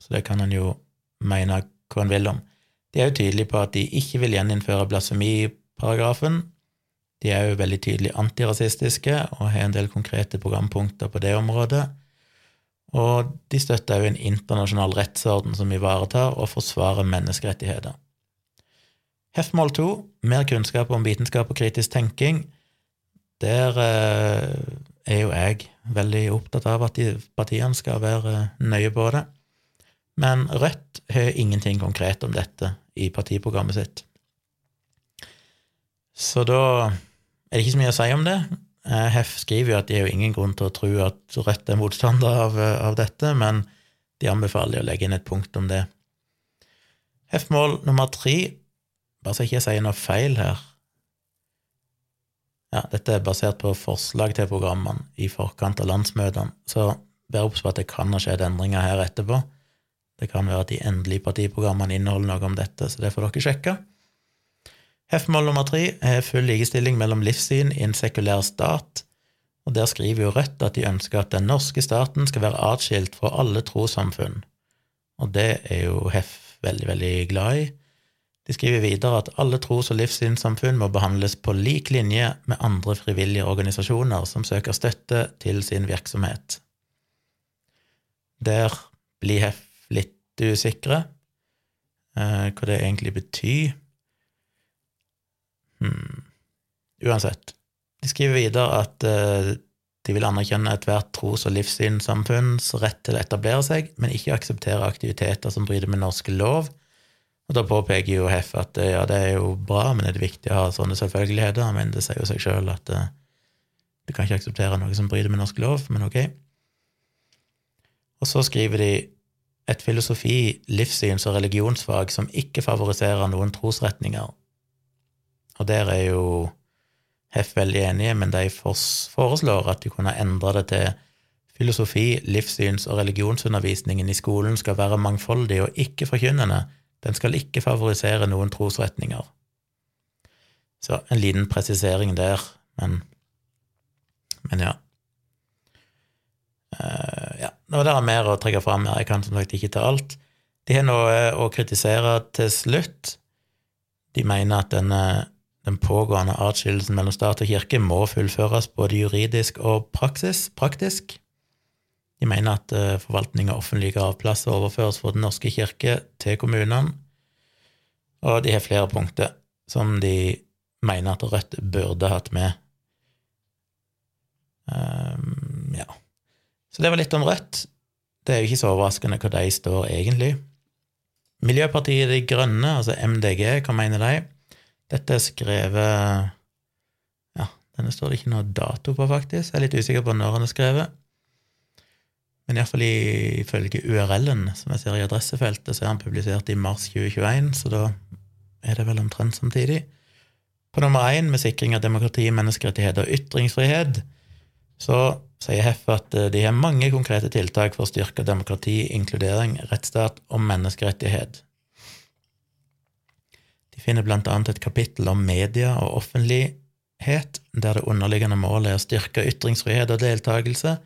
så det kan en jo mene hva en vil om. De er jo tydelige på at de ikke vil gjeninnføre blasfemiparagrafen. De er jo veldig tydelig antirasistiske og har en del konkrete programpunkter på det området. Og de støtter òg en internasjonal rettsorden som ivaretar og forsvarer menneskerettigheter. Hefmål to, mer kunnskap om vitenskap og kritisk tenking. Der eh, er jo jeg veldig opptatt av at de partiene skal være nøye på det. Men Rødt har ingenting konkret om dette i partiprogrammet sitt. Så da er det ikke så mye å si om det. Hef skriver jo at de har jo ingen grunn til å tro at Rødt er motstander av, av dette, men de anbefaler å legge inn et punkt om det. Hef-mål nummer tre bare så jeg ikke sier noe feil her. Ja, dette er basert på forslag til programmene i forkant av landsmøtene, så vær obs på at det kan ha skjedd endringer her etterpå. Det kan være at de endelige partiprogrammene inneholder noe om dette, så det får dere sjekke. Hefmål nummer tre er full likestilling mellom livssyn i en sekulær stat, og der skriver jo Rødt at de ønsker at den norske staten skal være atskilt fra alle trossamfunn, og det er jo Hef veldig, veldig glad i. De skriver videre at alle tros- og livssynssamfunn må behandles på lik linje med andre frivillige organisasjoner som søker støtte til sin virksomhet. Der blir Hef litt usikre eh, hva det egentlig betyr. Hmm. Uansett. De skriver videre at eh, de vil anerkjenne ethvert tros- og livssynssamfunns rett til å etablere seg, men ikke akseptere aktiviteter som bryter med norsk lov og da påpeker jo Heff at ja, det er jo bra, men det er viktig å ha sånne selvfølgeligheter. Men det sier jo seg sjøl at uh, du kan ikke akseptere noe som bryter med norsk lov, men ok. Og så skriver de et filosofi-, livssyns- og religionsfag som ikke favoriserer noen trosretninger. Og der er jo Heff veldig enige, men de foreslår at de kunne endre det til filosofi-, livssyns- og religionsundervisningen i skolen skal være mangfoldig og ikke forkynnende, den skal ikke favorisere noen trosretninger. Så en liten presisering der, men, men ja. Uh, ja. Nå det mer å trekke fram jeg kan som sagt ikke ta alt. De har noe å kritisere til slutt. De mener at denne, den pågående atskillelsen mellom stat og kirke må fullføres både juridisk og praksis, praktisk. De mener at uh, forvaltning av offentlige gravplasser overføres fra Den norske kirke til kommunene, og de har flere punkter som de mener at Rødt burde hatt med. Um, ja. Så det var litt om Rødt. Det er jo ikke så overraskende hva de står egentlig. Miljøpartiet De Grønne, altså MDG, hva mener de? Dette er skrevet Ja, denne står det ikke noe dato på, faktisk. Jeg er litt usikker på når den er skrevet. Men iallfall ifølge URL-en som jeg ser i adressefeltet, så er han publisert i mars 2021, så da er det vel omtrent samtidig. På nummer én, med sikring av demokrati, menneskerettigheter og ytringsfrihet, så sier Heff at eh, de har mange konkrete tiltak for å styrke demokrati, inkludering, rettsstat og menneskerettighet. De finner blant annet et kapittel om media og offentlighet, der det underliggende målet er å styrke ytringsfrihet og deltakelse,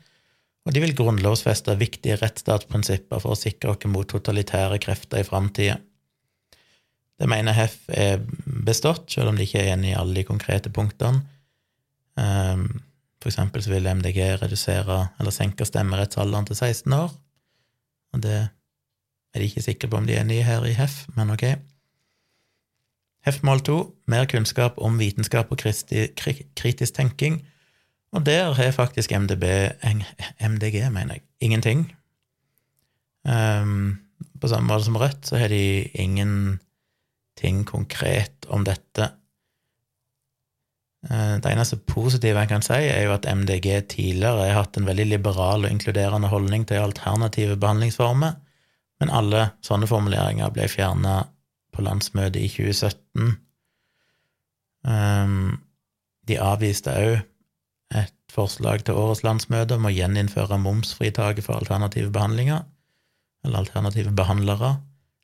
og de vil grunnlovfeste viktige rettsstatsprinsipper for å sikre oss mot totalitære krefter i framtida. Det mener Hef er bestått, selv om de ikke er enig i alle de konkrete punktene. Um, for eksempel så vil MDG redusere eller senke stemmerettsalderen til 16 år. Og det er de ikke sikre på om de er enige her i Hef, men ok. Hef-mål 2 mer kunnskap om vitenskap og kritisk tenking. Og der har faktisk MDB, MDG, mener jeg, ingenting. Um, på samme måte som Rødt, så har de ingenting konkret om dette. Eh, det eneste positive jeg kan si, er jo at MDG tidligere har hatt en veldig liberal og inkluderende holdning til alternative behandlingsformer, men alle sånne formuleringer ble fjerna på landsmøtet i 2017. Um, de avviste òg et forslag til årets landsmøte om å gjeninnføre momsfritaket for alternative behandlinger, eller alternative behandlere,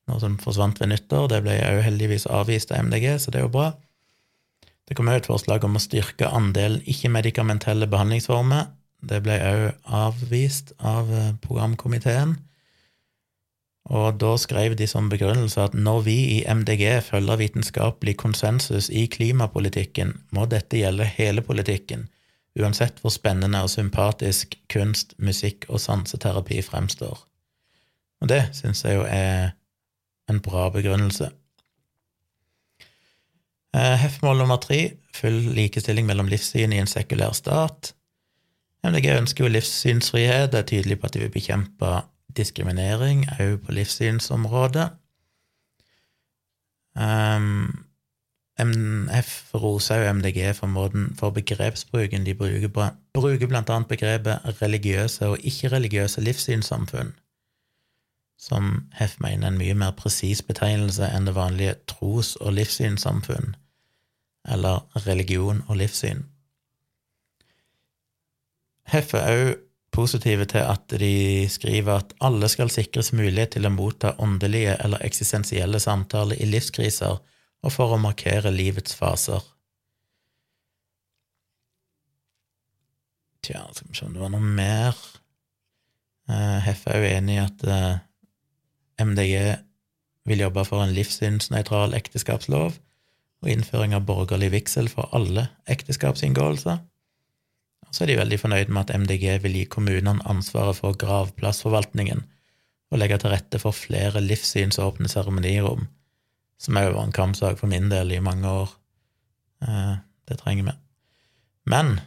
noe som forsvant ved nyttår. Det ble òg heldigvis avvist av MDG, så det er jo bra. Det kom òg et forslag om å styrke andelen ikke-medikamentelle behandlingsformer. Det ble òg avvist av eh, programkomiteen. Og da skrev de som begrunnelse at når vi i MDG følger vitenskapelig konsensus i klimapolitikken, må dette gjelde hele politikken, uansett hvor spennende og sympatisk kunst, musikk og sanseterapi fremstår. Og det syns jeg jo er en bra begrunnelse. Hefmål nummer tre full likestilling mellom livssyn i en sekulær stat. MDG ønsker jo livssynsfrihet, er tydelig på at de vil bekjempe diskriminering òg på livssynsområdet. Um, MF roser jo MDG for måten for begrepsbruken. De bruker, bruker annet begrepet religiøse og ikke-religiøse livssynssamfunn, som Hef mener er en mye mer presis betegnelse enn det vanlige tros- og livssynssamfunn, eller religion og livssyn. Hef er òg positive til at de skriver at alle skal sikres mulighet til å motta åndelige eller eksistensielle samtaler i livskriser og for å markere livets faser. Tja, skal vi se om det var noe mer. Heffe er jo enig i at eh, MDG vil jobbe for en livssynsnøytral ekteskapslov og innføring av borgerlig vigsel for alle ekteskapsinngåelser. Så er de veldig fornøyd med at MDG vil gi kommunene ansvaret for gravplassforvaltningen og legge til rette for flere livssynsåpne seremonirom, som òg var en kampsak for min del i mange år. Eh, det trenger vi. Men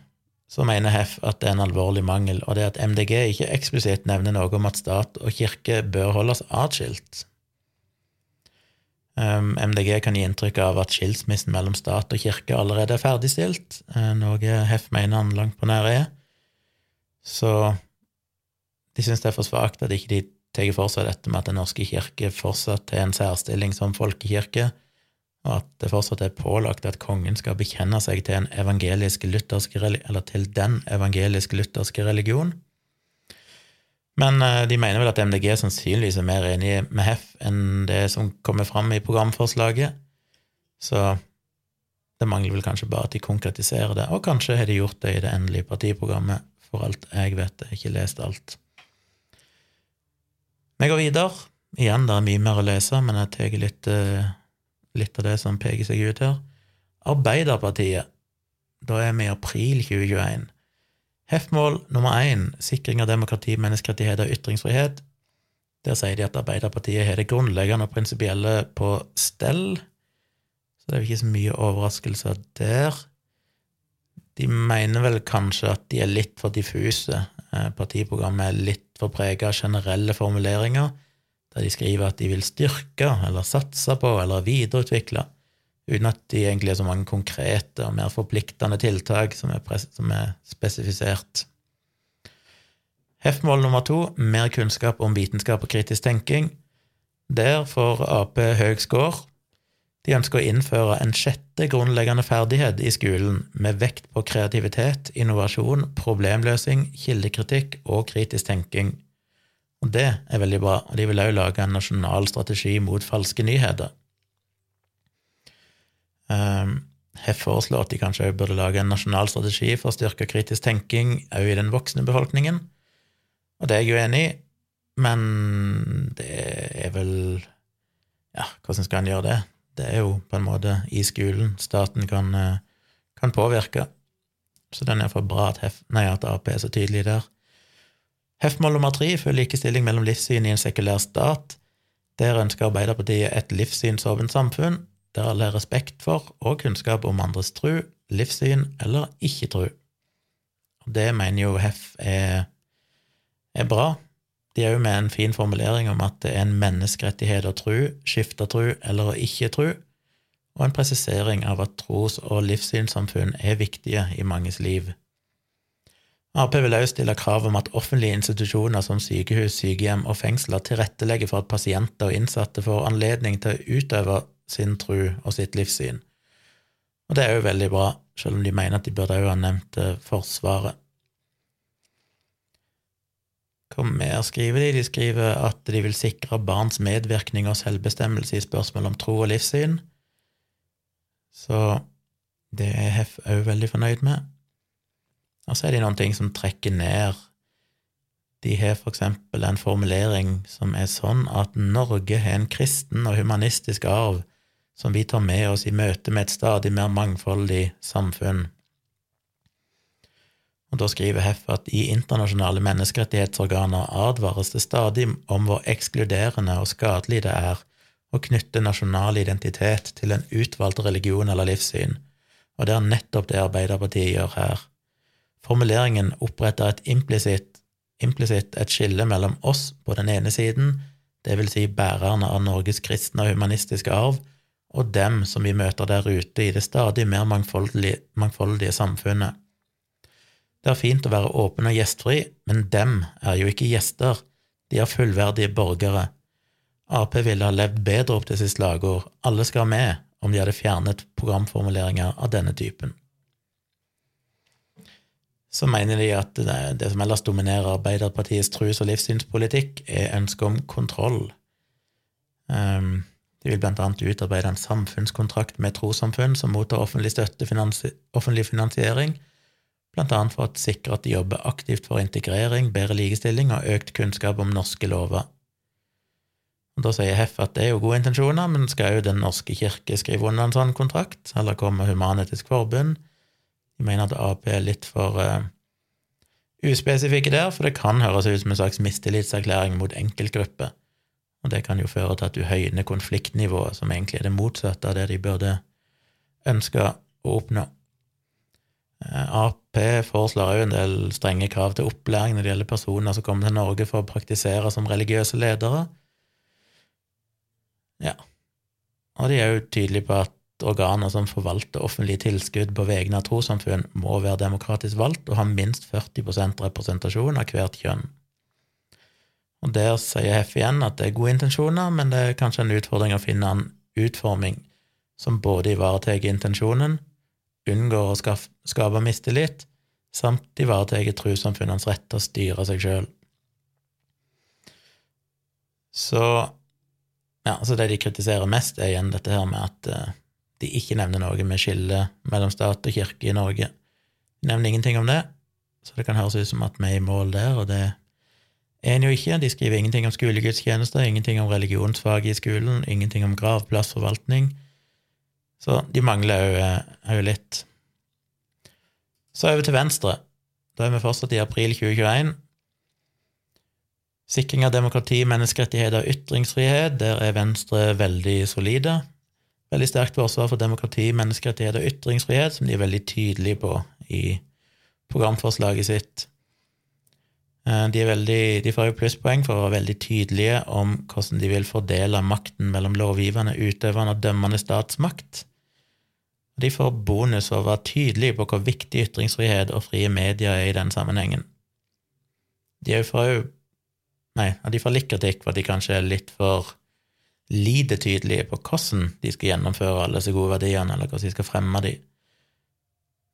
så mener Heff at det er en alvorlig mangel, og det er at MDG ikke eksplisitt nevner noe om at stat og kirke bør holdes atskilt. MDG um, kan gi inntrykk av at skilsmissen mellom stat og kirke allerede er ferdigstilt, uh, noe Heff mener han langt på nær er. Så de syns det er for svakt at ikke de tar for seg dette med at Den norske kirke fortsatt har en særstilling som folkekirke, og at det fortsatt er pålagt at kongen skal bekjenne seg til, en evangelisk eller til den evangelisk-lutherske religion. Men eh, de mener vel at MDG sannsynligvis er mer enig med HEF enn det som kommer fram i programforslaget. Så det mangler vel kanskje bare at de konkretiserer det, og kanskje har de gjort det i det endelige partiprogrammet, for alt jeg vet. Jeg har ikke lest alt. Vi går videre. Igjen, det er mye mer å lese, men jeg tar litt, eh, litt av det som peker seg ut her. Arbeiderpartiet. Da er vi i april 2021. Hef-mål nummer én, sikring av demokrati, menneskerettigheter og ytringsfrihet. Der sier de at Arbeiderpartiet har det grunnleggende og prinsipielle på stell, så det er jo ikke så mye overraskelser der. De mener vel kanskje at de er litt for diffuse. Eh, partiprogrammet er litt for prega av generelle formuleringer, der de skriver at de vil styrke eller satse på eller videreutvikle uten at de egentlig er så mange konkrete og mer forpliktende tiltak som er, som er spesifisert. Hef-mål nummer to mer kunnskap om vitenskap og kritisk tenking. Der får Ap høy score. De ønsker å innføre en sjette grunnleggende ferdighet i skolen, med vekt på kreativitet, innovasjon, problemløsing, kildekritikk og kritisk tenking. Og det er veldig bra, og de vil også lage en nasjonal strategi mot falske nyheter. Um, jeg foreslår at de kanskje burde lage en nasjonal strategi for å styrke kritisk tenking òg i den voksne befolkningen. Og det er jeg jo enig i, men det er vel Ja, hvordan skal en gjøre det? Det er jo på en måte i skolen staten kan, eh, kan påvirke. Så den er for bra at, Hef, nei, at Ap er så tydelig der. Hef-mål nummer tre for likestilling mellom livssyn i en sekulær stat. Der ønsker Arbeiderpartiet et livssynsåpent samfunn der alle har respekt for og kunnskap om andres tru, livssyn eller ikke-tru. Det mener jo Hef er, er bra. De er jo med en fin formulering om at det er en menneskerettighet å tro, skifte tro eller å ikke tro, og en presisering av at tros- og livssynssamfunn er viktige i manges liv. Ap vil også stille krav om at offentlige institusjoner som sykehus, sykehjem og fengsler tilrettelegger for at pasienter og innsatte får anledning til å utøve sin tro og sitt livssyn. Og det er jo veldig bra, selv om de mener at de burde òg ha nevnt eh, Forsvaret. med skriver de? De skriver at de vil sikre barns medvirkning og selvbestemmelse i spørsmål om tro og livssyn. Så det er HEF òg veldig fornøyd med. Og så er det noen ting som trekker ned. De har for eksempel en formulering som er sånn at Norge har en kristen og humanistisk arv som vi tar med oss i møte med et stadig mer mangfoldig samfunn. Og Da skriver Heff at i internasjonale menneskerettighetsorganer advares det stadig om hvor ekskluderende og skadelig det er å knytte nasjonal identitet til en utvalgt religion eller livssyn, og det er nettopp det Arbeiderpartiet gjør her. Formuleringen oppretter et implisitt, et skille mellom oss på den ene siden, det vil si bærerne av Norges kristne og humanistiske arv, og dem som vi møter der ute i det stadig mer mangfoldige, mangfoldige samfunnet. Det er fint å være åpen og gjestfri, men dem er jo ikke gjester, de er fullverdige borgere. Ap ville ha levd bedre opp til sitt slagord Alle skal med, om de hadde fjernet programformuleringer av denne typen. Så mener de at det, som ellers dominerer Arbeiderpartiets trus- og livssynspolitikk, er ønsket om kontroll. Um, de vil blant annet utarbeide en samfunnskontrakt med trossamfunn som mottar offentlig støtte, offentlig finansiering, annet for å sikre at de jobber aktivt for integrering, bedre likestilling og økt kunnskap om norske lover. Og Da sier Heff at det er jo gode intensjoner, men skal jo Den norske kirke skrive under en sånn kontrakt, eller komme Human-Etisk Forbund? De mener at Ap er litt for uh, uspesifikke der, for det kan høres ut som en slags mistillitserklæring mot enkeltgrupper, og det kan jo føre til at du høyner konfliktnivået, som egentlig er det motsatte av det de burde ønske å oppnå. Eh, Ap foreslår òg en del strenge krav til opplæring når det gjelder personer som kommer til Norge for å praktisere som religiøse ledere. Ja, og de er jo tydelige på at organer som forvalter offentlige tilskudd på vegne av trossamfunn, må være demokratisk valgt og ha minst 40 representasjon av hvert kjønn. Og Der sier Heff igjen at det er gode intensjoner, men det er kanskje en utfordring å finne en utforming som både ivaretar intensjonen unngår å skape mistillit, samt ivaretar trossamfunnenes rett til å styre seg sjøl. Så ja, så det de kritiserer mest, er igjen dette her med at uh, de ikke nevner noe med skille mellom stat og kirke i Norge. De nevner ingenting om det, så det kan høres ut som at vi er i mål der, og det er en jo ikke. De skriver ingenting om skolegudstjenester, ingenting om religionsfag i skolen, ingenting om gravplassforvaltning. Så de mangler jo, eh, litt. Så over til Venstre. Da er vi fortsatt i april 2021. Sikring av demokrati, menneskerettigheter og ytringsfrihet, der er Venstre veldig solide. Veldig sterkt forsvar for demokrati, menneskerettigheter og ytringsfrihet, som de er veldig tydelige på i programforslaget sitt. Eh, de, veldig, de, får jo plusspoeng for å være veldig tydelige om hvordan de vil fordele makten mellom lovgivende, utøvende og dømmende statsmakt. De får bonus for å være tydelige på hvor viktig ytringsfrihet og frie medier er i den sammenhengen. De får jo Nei, de får litt kritikk for at de kanskje er litt for lite tydelige på hvordan de skal gjennomføre alle disse gode verdiene, eller hvordan de skal fremme dem.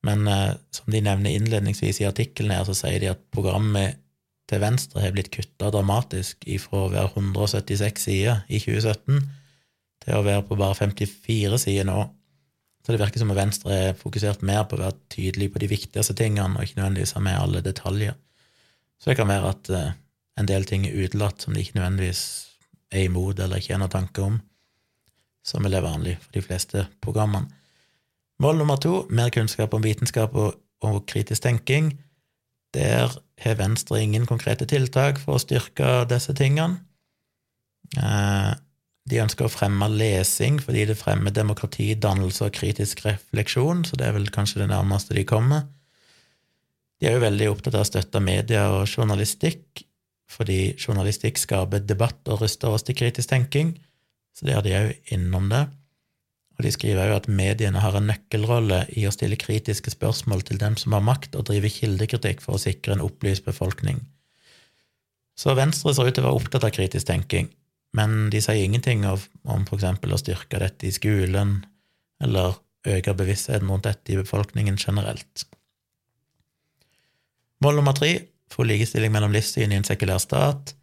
Men eh, som de nevner innledningsvis i artikkelen her, så sier de at programmet til Venstre har blitt kutta dramatisk ifra å være 176 sider i 2017 til å være på bare 54 sider nå. Så det virker som om Venstre er fokusert mer på å være tydelig på de viktigste tingene, og ikke nødvendigvis ha med alle detaljer. Så det kan være at uh, en del ting er utelatt som de ikke nødvendigvis er imot eller ikke har noen tanke om, som er vanlig for de fleste programmene. Mål nummer to mer kunnskap om vitenskap og, og kritisk tenking. Der har Venstre ingen konkrete tiltak for å styrke disse tingene. Eh, de ønsker å fremme lesing fordi det fremmer demokrati, dannelse og kritisk refleksjon, så det er vel kanskje det nærmeste de kommer. De er jo veldig opptatt av å støtte media og journalistikk, fordi journalistikk skaper debatt og ruster oss til kritisk tenking, så det er de òg innom det. Og de skriver òg at mediene har en nøkkelrolle i å stille kritiske spørsmål til dem som har makt, og drive kildekritikk for å sikre en opplyst befolkning. Så Venstre ser ut til å være opptatt av kritisk tenking, men de sier ingenting om for eksempel å styrke dette i skolen, eller øke bevisstheten rundt dette i befolkningen generelt. Mål nummer tre få likestilling mellom livssyn i en sekulær stat.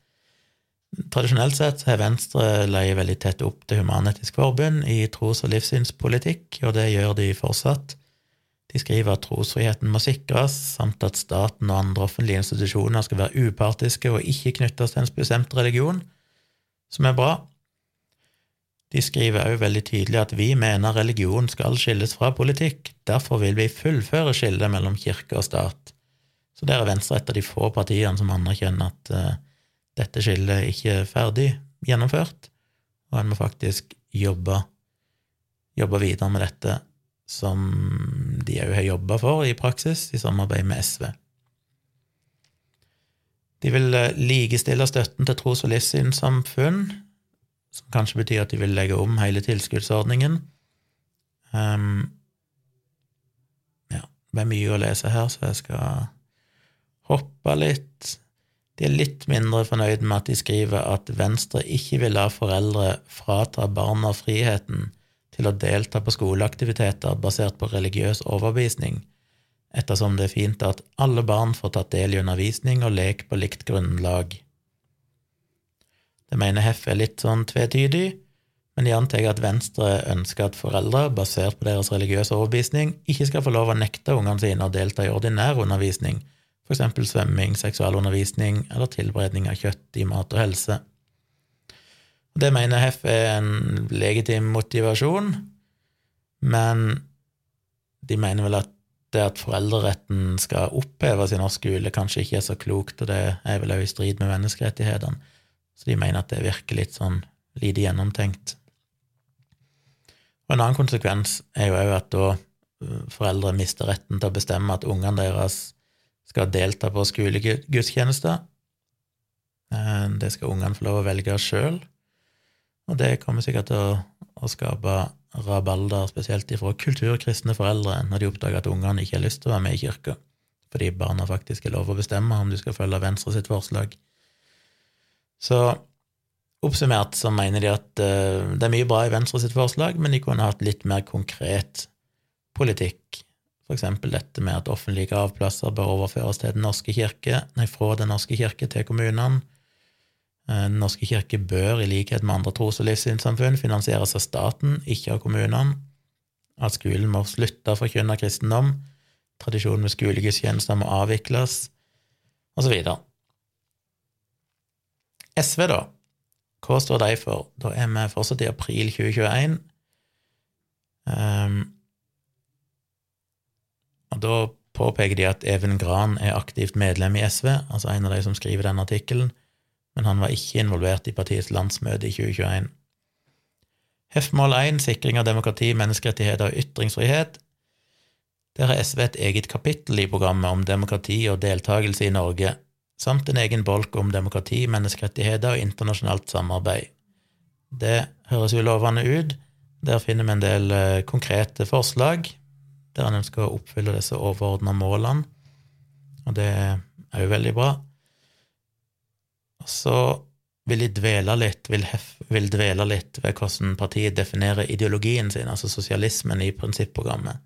Tradisjonelt sett har Venstre leie veldig tett opp til Human-Etisk Forbund i tros- og livssynspolitikk, og det gjør de fortsatt. De skriver at trosfriheten må sikres, samt at staten og andre offentlige institusjoner skal være upartiske og ikke knyttes til en bestemt religion, som er bra. De skriver også veldig tydelig at vi mener religion skal skilles fra politikk, derfor vil vi fullføre skillet mellom kirke og stat. Så der er Venstre et av de få partiene som anerkjenner at uh, dette skillet ikke er ferdig gjennomført, og en må faktisk jobbe, jobbe videre med dette, som de òg har jobba for i praksis, i samarbeid med SV. De vil eh, likestille støtten til tros- og livssynssamfunn, som kanskje betyr at de vil legge om hele tilskuddsordningen. Um, ja, det er mye å lese her, så jeg skal hoppe litt. De er litt mindre fornøyd med at de skriver at Venstre ikke vil la foreldre frata barna friheten til å delta på skoleaktiviteter basert på religiøs overbevisning, ettersom det er fint at alle barn får tatt del i undervisning og lek på likt grunnlag. Det mener Heff er litt sånn tvetydig, men de antar at Venstre ønsker at foreldre, basert på deres religiøse overbevisning, ikke skal få lov å nekte ungene sine å delta i ordinær undervisning, eksempel svømming, seksualundervisning eller tilberedning av kjøtt i mat og helse. Det mener Heff er en legitim motivasjon, men de mener vel at det at foreldreretten skal oppheves i norsk skole, kanskje ikke er så klokt, og det er vel også i strid med menneskerettighetene. Så de mener at det virker litt sånn lite gjennomtenkt. Og en annen konsekvens er jo òg at da øh, foreldre mister retten til å bestemme at ungene deres skal delta på skolegudstjenester. Eh, det skal ungene få lov å velge sjøl, og det kommer sikkert til å, å skape rabalder, spesielt ifra kulturkristne foreldre, når de oppdager at ungene ikke har lyst til å være med i kirka, fordi barna faktisk er lov å bestemme om du skal følge Venstre sitt forslag. Så oppsummert så mener de at uh, det er mye bra i Venstre sitt forslag, men de kunne hatt litt mer konkret politikk eksempel dette med at offentlige gravplasser bør overføres til Den norske kirke, nei, fra Den norske kirke til kommunene. Eh, Den norske kirke bør, i likhet med andre tros- og livssynssamfunn, finansieres av staten, ikke av kommunene. At skolen må slutte å forkynne kristendom. Tradisjonen med skolegudstjenester må avvikles, osv. SV, da? Hva står de for? Da er vi fortsatt i april 2021. Um, og Da påpeker de at Even Gran er aktivt medlem i SV, altså en av de som skriver denne artikkelen, men han var ikke involvert i partiets landsmøte i 2021. Hefmål 1, sikring av demokrati, menneskerettigheter og ytringsfrihet. Der har SV et eget kapittel i programmet om demokrati og deltakelse i Norge, samt en egen bolk om demokrati, menneskerettigheter og internasjonalt samarbeid. Det høres jo lovende ut. Der finner vi en del eh, konkrete forslag, der en ønsker å oppfylle disse overordna målene, og det er jo veldig bra. Og så vil de dvele litt, vil, hef, vil dvele litt ved hvordan partiet definerer ideologien sin, altså sosialismen i prinsipprogrammet.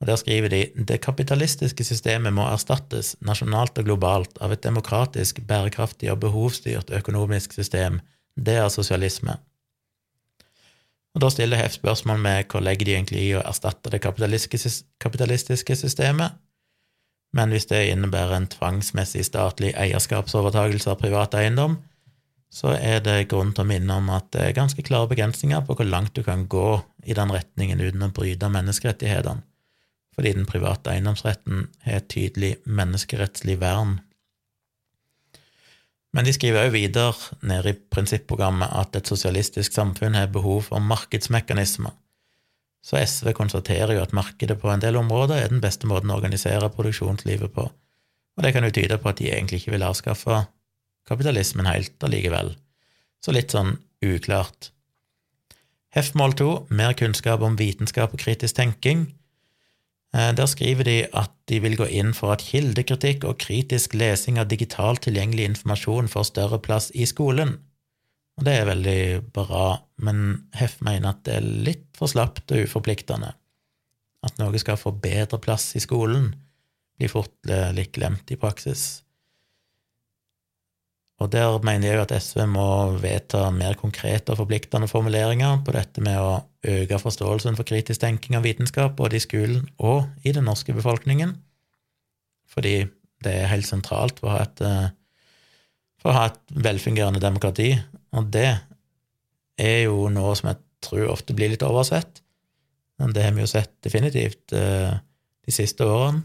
Og Der skriver de det kapitalistiske systemet må erstattes, nasjonalt og globalt, av et demokratisk, bærekraftig og behovsstyrt økonomisk system. Det er sosialisme. Og Da stiller jeg spørsmål med hvor legger de egentlig i å erstatte det kapitalistiske systemet, men hvis det innebærer en tvangsmessig statlig eierskapsovertagelse av privat eiendom, så er det grunn til å minne om at det er ganske klare begrensninger på hvor langt du kan gå i den retningen uten å bryte menneskerettighetene, fordi den private eiendomsretten har et tydelig menneskerettslig vern men de skriver òg videre nede i prinsipprogrammet at et sosialistisk samfunn har behov for markedsmekanismer. Så SV konstaterer jo at markedet på en del områder er den beste måten å organisere produksjonslivet på, og det kan jo tyde på at de egentlig ikke vil avskaffe kapitalismen helt allikevel. Så litt sånn uklart. Heftmål to, mer kunnskap om vitenskap og kritisk tenking. Eh, der skriver de at de vil gå inn for at kildekritikk og kritisk lesing av digitalt tilgjengelig informasjon får større plass i skolen. Og det er veldig bra, men Hef mener at det er litt for slapt og uforpliktende. At noe skal få bedre plass i skolen, blir fort litt glemt i praksis. Og der mener jeg jo at SV må vedta mer konkrete og forpliktende formuleringer på dette med å øke forståelsen for kritisk tenking og vitenskap både i skolen og i den norske befolkningen, fordi det er helt sentralt for å ha et, eh, for å ha et velfungerende demokrati, og det er jo noe som jeg tror ofte blir litt oversett, men det har vi jo sett definitivt eh, de siste årene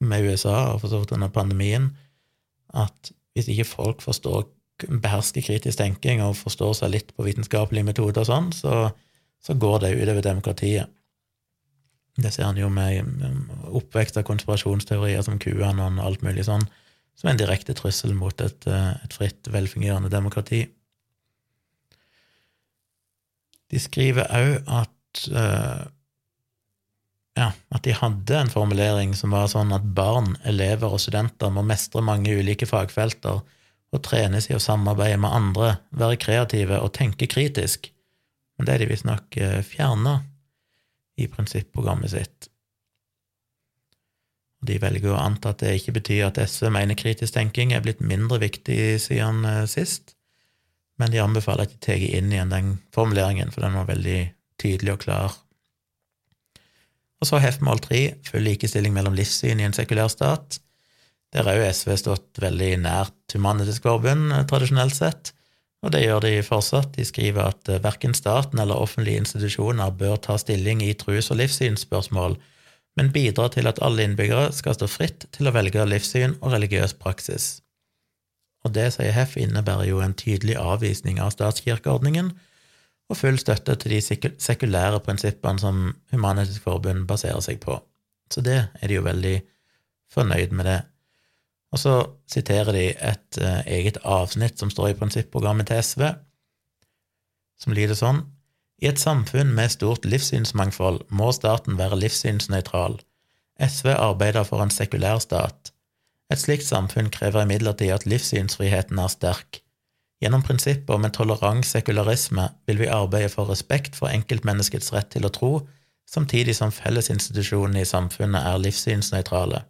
med USA og for så vidt under pandemien, at hvis ikke folk forstår, behersker kritisk tenking og forstår seg litt på vitenskapelige metoder og sånn, så, så går det utover demokratiet. Det ser han jo med oppvekst av konspirasjonsteorier som QAnon og alt mulig sånn, som en direkte trussel mot et, eh, et fritt, velfungerende demokrati. De skriver òg at uh, ja, at de hadde en formulering som var sånn at barn, elever og studenter må mestre mange ulike fagfelter og trenes i å samarbeide med andre, være kreative og tenke kritisk, men det er de visstnok eh, fjerna i prinsipprogrammet sitt. De velger å anta at det ikke betyr at SV mener kritisk tenking er blitt mindre viktig siden eh, sist, men de anbefaler at de tar inn igjen den formuleringen, for den var veldig tydelig og klar og så HEF-mål tre, full likestilling mellom livssyn i en sekulær stat. Der har jo SV stått veldig nært Humanitisk Forbund eh, tradisjonelt sett, og det gjør de fortsatt. De skriver at eh, verken staten eller offentlige institusjoner bør ta stilling i trus- og livssynsspørsmål, men bidra til at alle innbyggere skal stå fritt til å velge livssyn og religiøs praksis. Og det, sier HEF, innebærer jo en tydelig avvisning av statskirkeordningen, og full støtte til de sekulære prinsippene som Human-Etisk Forbund baserer seg på. Så det er de jo veldig fornøyd med det. Og så siterer de et uh, eget avsnitt som står i prinsipprogrammet til SV, som lyder sånn I et samfunn med stort livssynsmangfold må staten være livssynsnøytral. SV arbeider for en sekulær stat. Et slikt samfunn krever imidlertid at livssynsfriheten er sterk Gjennom prinsippet om en tolerant sekularisme vil vi arbeide for respekt for enkeltmenneskets rett til å tro, samtidig som fellesinstitusjonene i samfunnet er livssynsnøytrale.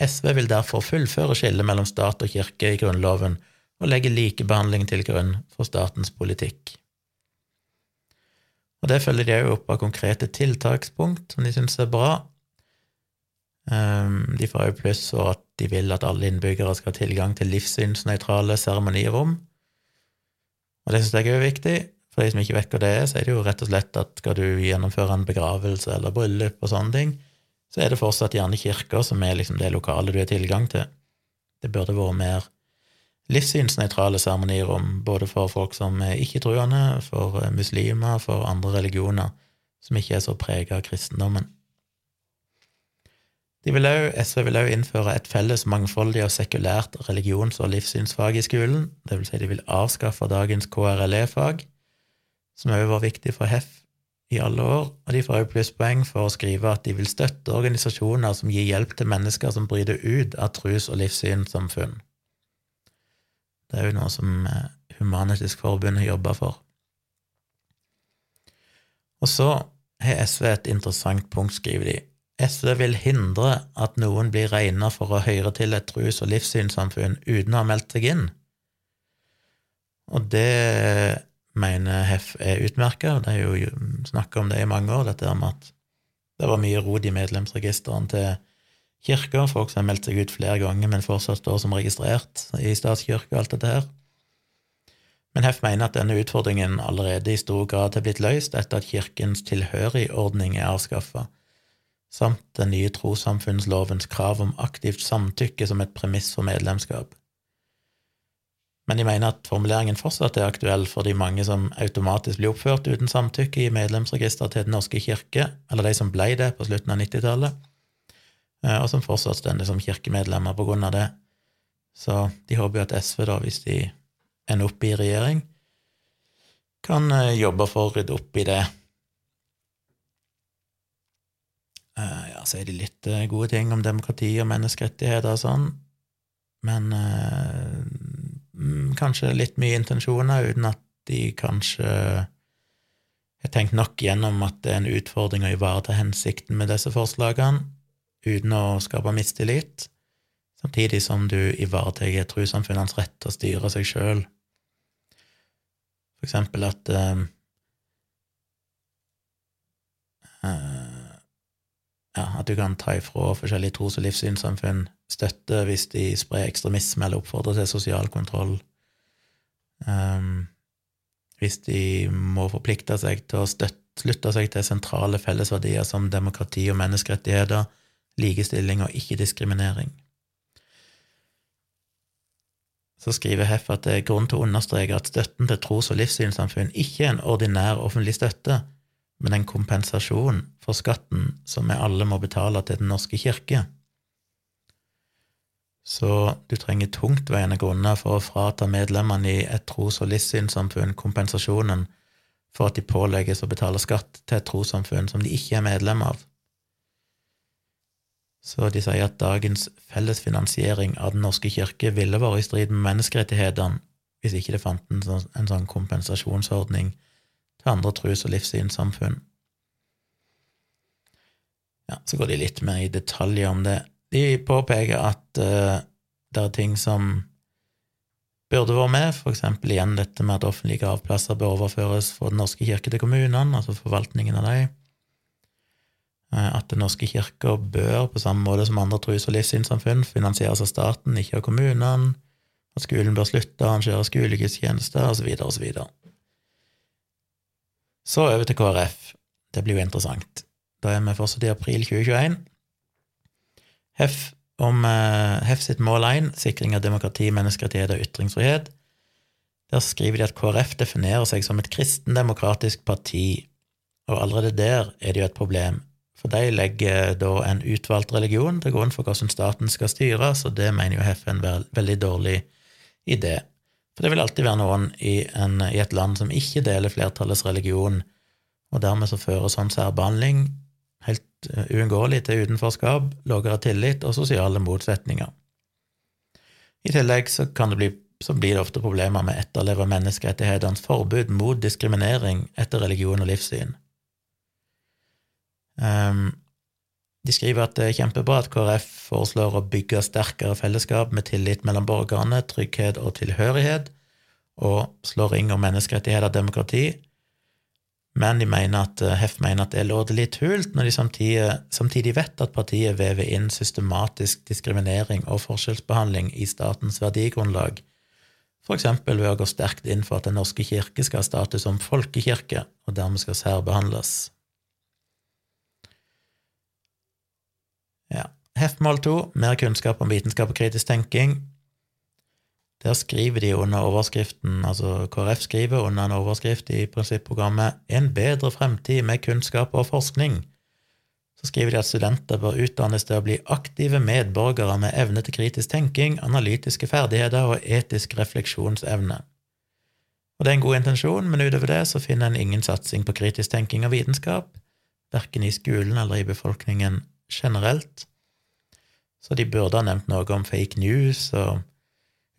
SV vil derfor fullføre skillet mellom stat og kirke i Grunnloven og legge likebehandling til grunn for statens politikk. Og Det følger de også opp av konkrete tiltakspunkt som de syns er bra. Ehm, de får også pluss for at de vil at alle innbyggere skal ha tilgang til livssynsnøytrale seremonirom. Og det syns jeg er viktig. For de som ikke vet hva det er, så er det jo rett og slett at skal du gjennomføre en begravelse eller bryllup og sånne ting, så er det fortsatt gjerne kirker som er liksom det lokale du har tilgang til. Det burde vært mer livssynsnøytrale seremonirom, både for folk som er ikke-troende, for muslimer, for andre religioner som ikke er så prega av kristendommen. Vil også, SV vil òg innføre et felles mangfoldig og sekulært religions- og livssynsfag i skolen, det vil si de vil avskaffe dagens KRLE-fag, som òg var viktig for HEF i alle år, og de får òg plusspoeng for å skrive at de vil støtte organisasjoner som gir hjelp til mennesker som bryter ut av trus- og livssynssamfunn. Det er jo noe som Humanitisk Human-Etisk Forbund har for. Og så har SV et interessant punkt, skriver de. SV vil hindre at noen blir regna for å høre til et trus- og livssynssamfunn uten å ha meldt seg inn. Og det mener Hef er utmerka, Det er jo snakka om det i mange år, dette med at det var mye rot i medlemsregistrene til kirka, folk som har meldt seg ut flere ganger, men fortsatt står som registrert i statskirka og alt dette her. Men Hef mener at denne utfordringen allerede i stor grad har blitt løst etter at kirkens tilhørigordning er avskaffa samt den nye trossamfunnslovens krav om aktivt samtykke som et premiss for medlemskap. Men de mener at formuleringen fortsatt er aktuell for de mange som automatisk blir oppført uten samtykke i medlemsregisteret til Den norske kirke, eller de som ble det på slutten av 90-tallet, eh, og som fortsatt stender som kirkemedlemmer på grunn av det. Så de håper jo at SV, da, hvis de ender opp i regjering, kan eh, jobbe for å rydde opp i det. Eh, ja, så er det litt eh, gode ting om demokrati og menneskerettigheter og sånn, men mm, kanskje litt mye intensjoner uten at de kanskje har tenkt nok gjennom at det er en utfordring å ivareta hensikten med disse forslagene, uten å skape mistillit, samtidig som du ivaretar trossamfunnenes rett til å styre seg sjøl for eksempel at uh, ja, at du kan ta ifra forskjellige tros- og livssynssamfunn støtte hvis de sprer ekstremisme eller oppfordrer til sosial kontroll. Um, hvis de må forplikte seg til å støtte, slutte seg til sentrale fellesverdier som demokrati og menneskerettigheter, likestilling og ikke-diskriminering så skriver Heff at det er grunn til å understreke at støtten til tros- og livssynssamfunn ikke er en ordinær offentlig støtte, men en kompensasjon for skatten som vi alle må betale til Den norske kirke. Så du trenger tungtveiende grunner for å frata medlemmene i et tros- og livssynssamfunn kompensasjonen for at de pålegges å betale skatt til et trossamfunn som de ikke er medlem av. Så de sier at dagens fellesfinansiering av Den norske kirke ville vært i strid med menneskerettighetene hvis ikke det fantes sånn, en sånn kompensasjonsordning til andre trus- og livssynssamfunn. Ja, så går de litt mer i detaljer om det. De påpeker at uh, det er ting som burde vært med, eksempel igjen dette med at offentlige gravplasser bør overføres fra Den norske kirke til kommunene, altså forvaltningen av dem. Eh, at Den norske kirke bør, på samme måte som andre trus- og livssynssamfunn, finansieres av staten, ikke av kommunene, at skolen bør slutte å arrangere skolegudstjenester, osv., osv. Så, over til KrF. Det blir jo interessant. Da er vi fortsatt i april 2021. HEF, om, HEF sitt mål 1, sikring av demokrati, menneskerettigheter og ytringsfrihet, der skriver de at KrF definerer seg som et kristendemokratisk parti, og allerede der er det jo et problem. For de legger da en utvalgt religion til grunn for hvordan staten skal styres, og det mener jo HEF er en veldig dårlig idé. For det vil alltid være noen i, en, i, et land som ikke deler flertallets religion, og dermed så fører sånn særbehandling helt uh, uunngåelig til utenforskap, lavere tillit og sosiale motsetninger. I tillegg så, bli, så blir det ofte problemer med etterleve menneskerettighetenes forbud mot diskriminering etter religion og livssyn. Um, de skriver at det er kjempebra at KrF foreslår å bygge sterkere fellesskap med tillit mellom borgerne, trygghet og tilhørighet, og slår ring om menneskerettigheter og demokrati, men de mener at, HEF eh, mener at det er litt hult når de samtidig, samtidig, vet at partiet vever inn systematisk diskriminering og forskjellsbehandling i statens verdigrunnlag, eksempel ved å gå sterkt inn for at Den norske kirke skal ha status som folkekirke, og dermed skal særbehandles. Ja. Heftmål to, mer kunnskap om vitenskap og kritisk tenking. Der skriver de under overskriften, altså KrF skriver under en overskrift i prinsipprogrammet 'En bedre fremtid med kunnskap og forskning'. Så skriver de at studenter bør utdannes til å bli aktive medborgere med evne til kritisk tenking, analytiske ferdigheter og etisk refleksjonsevne. Og det er en god intensjon, men utover det så finner en ingen satsing på kritisk tenking og vitenskap, verken i skolen eller i befolkningen generelt. Så de burde ha nevnt noe om fake news og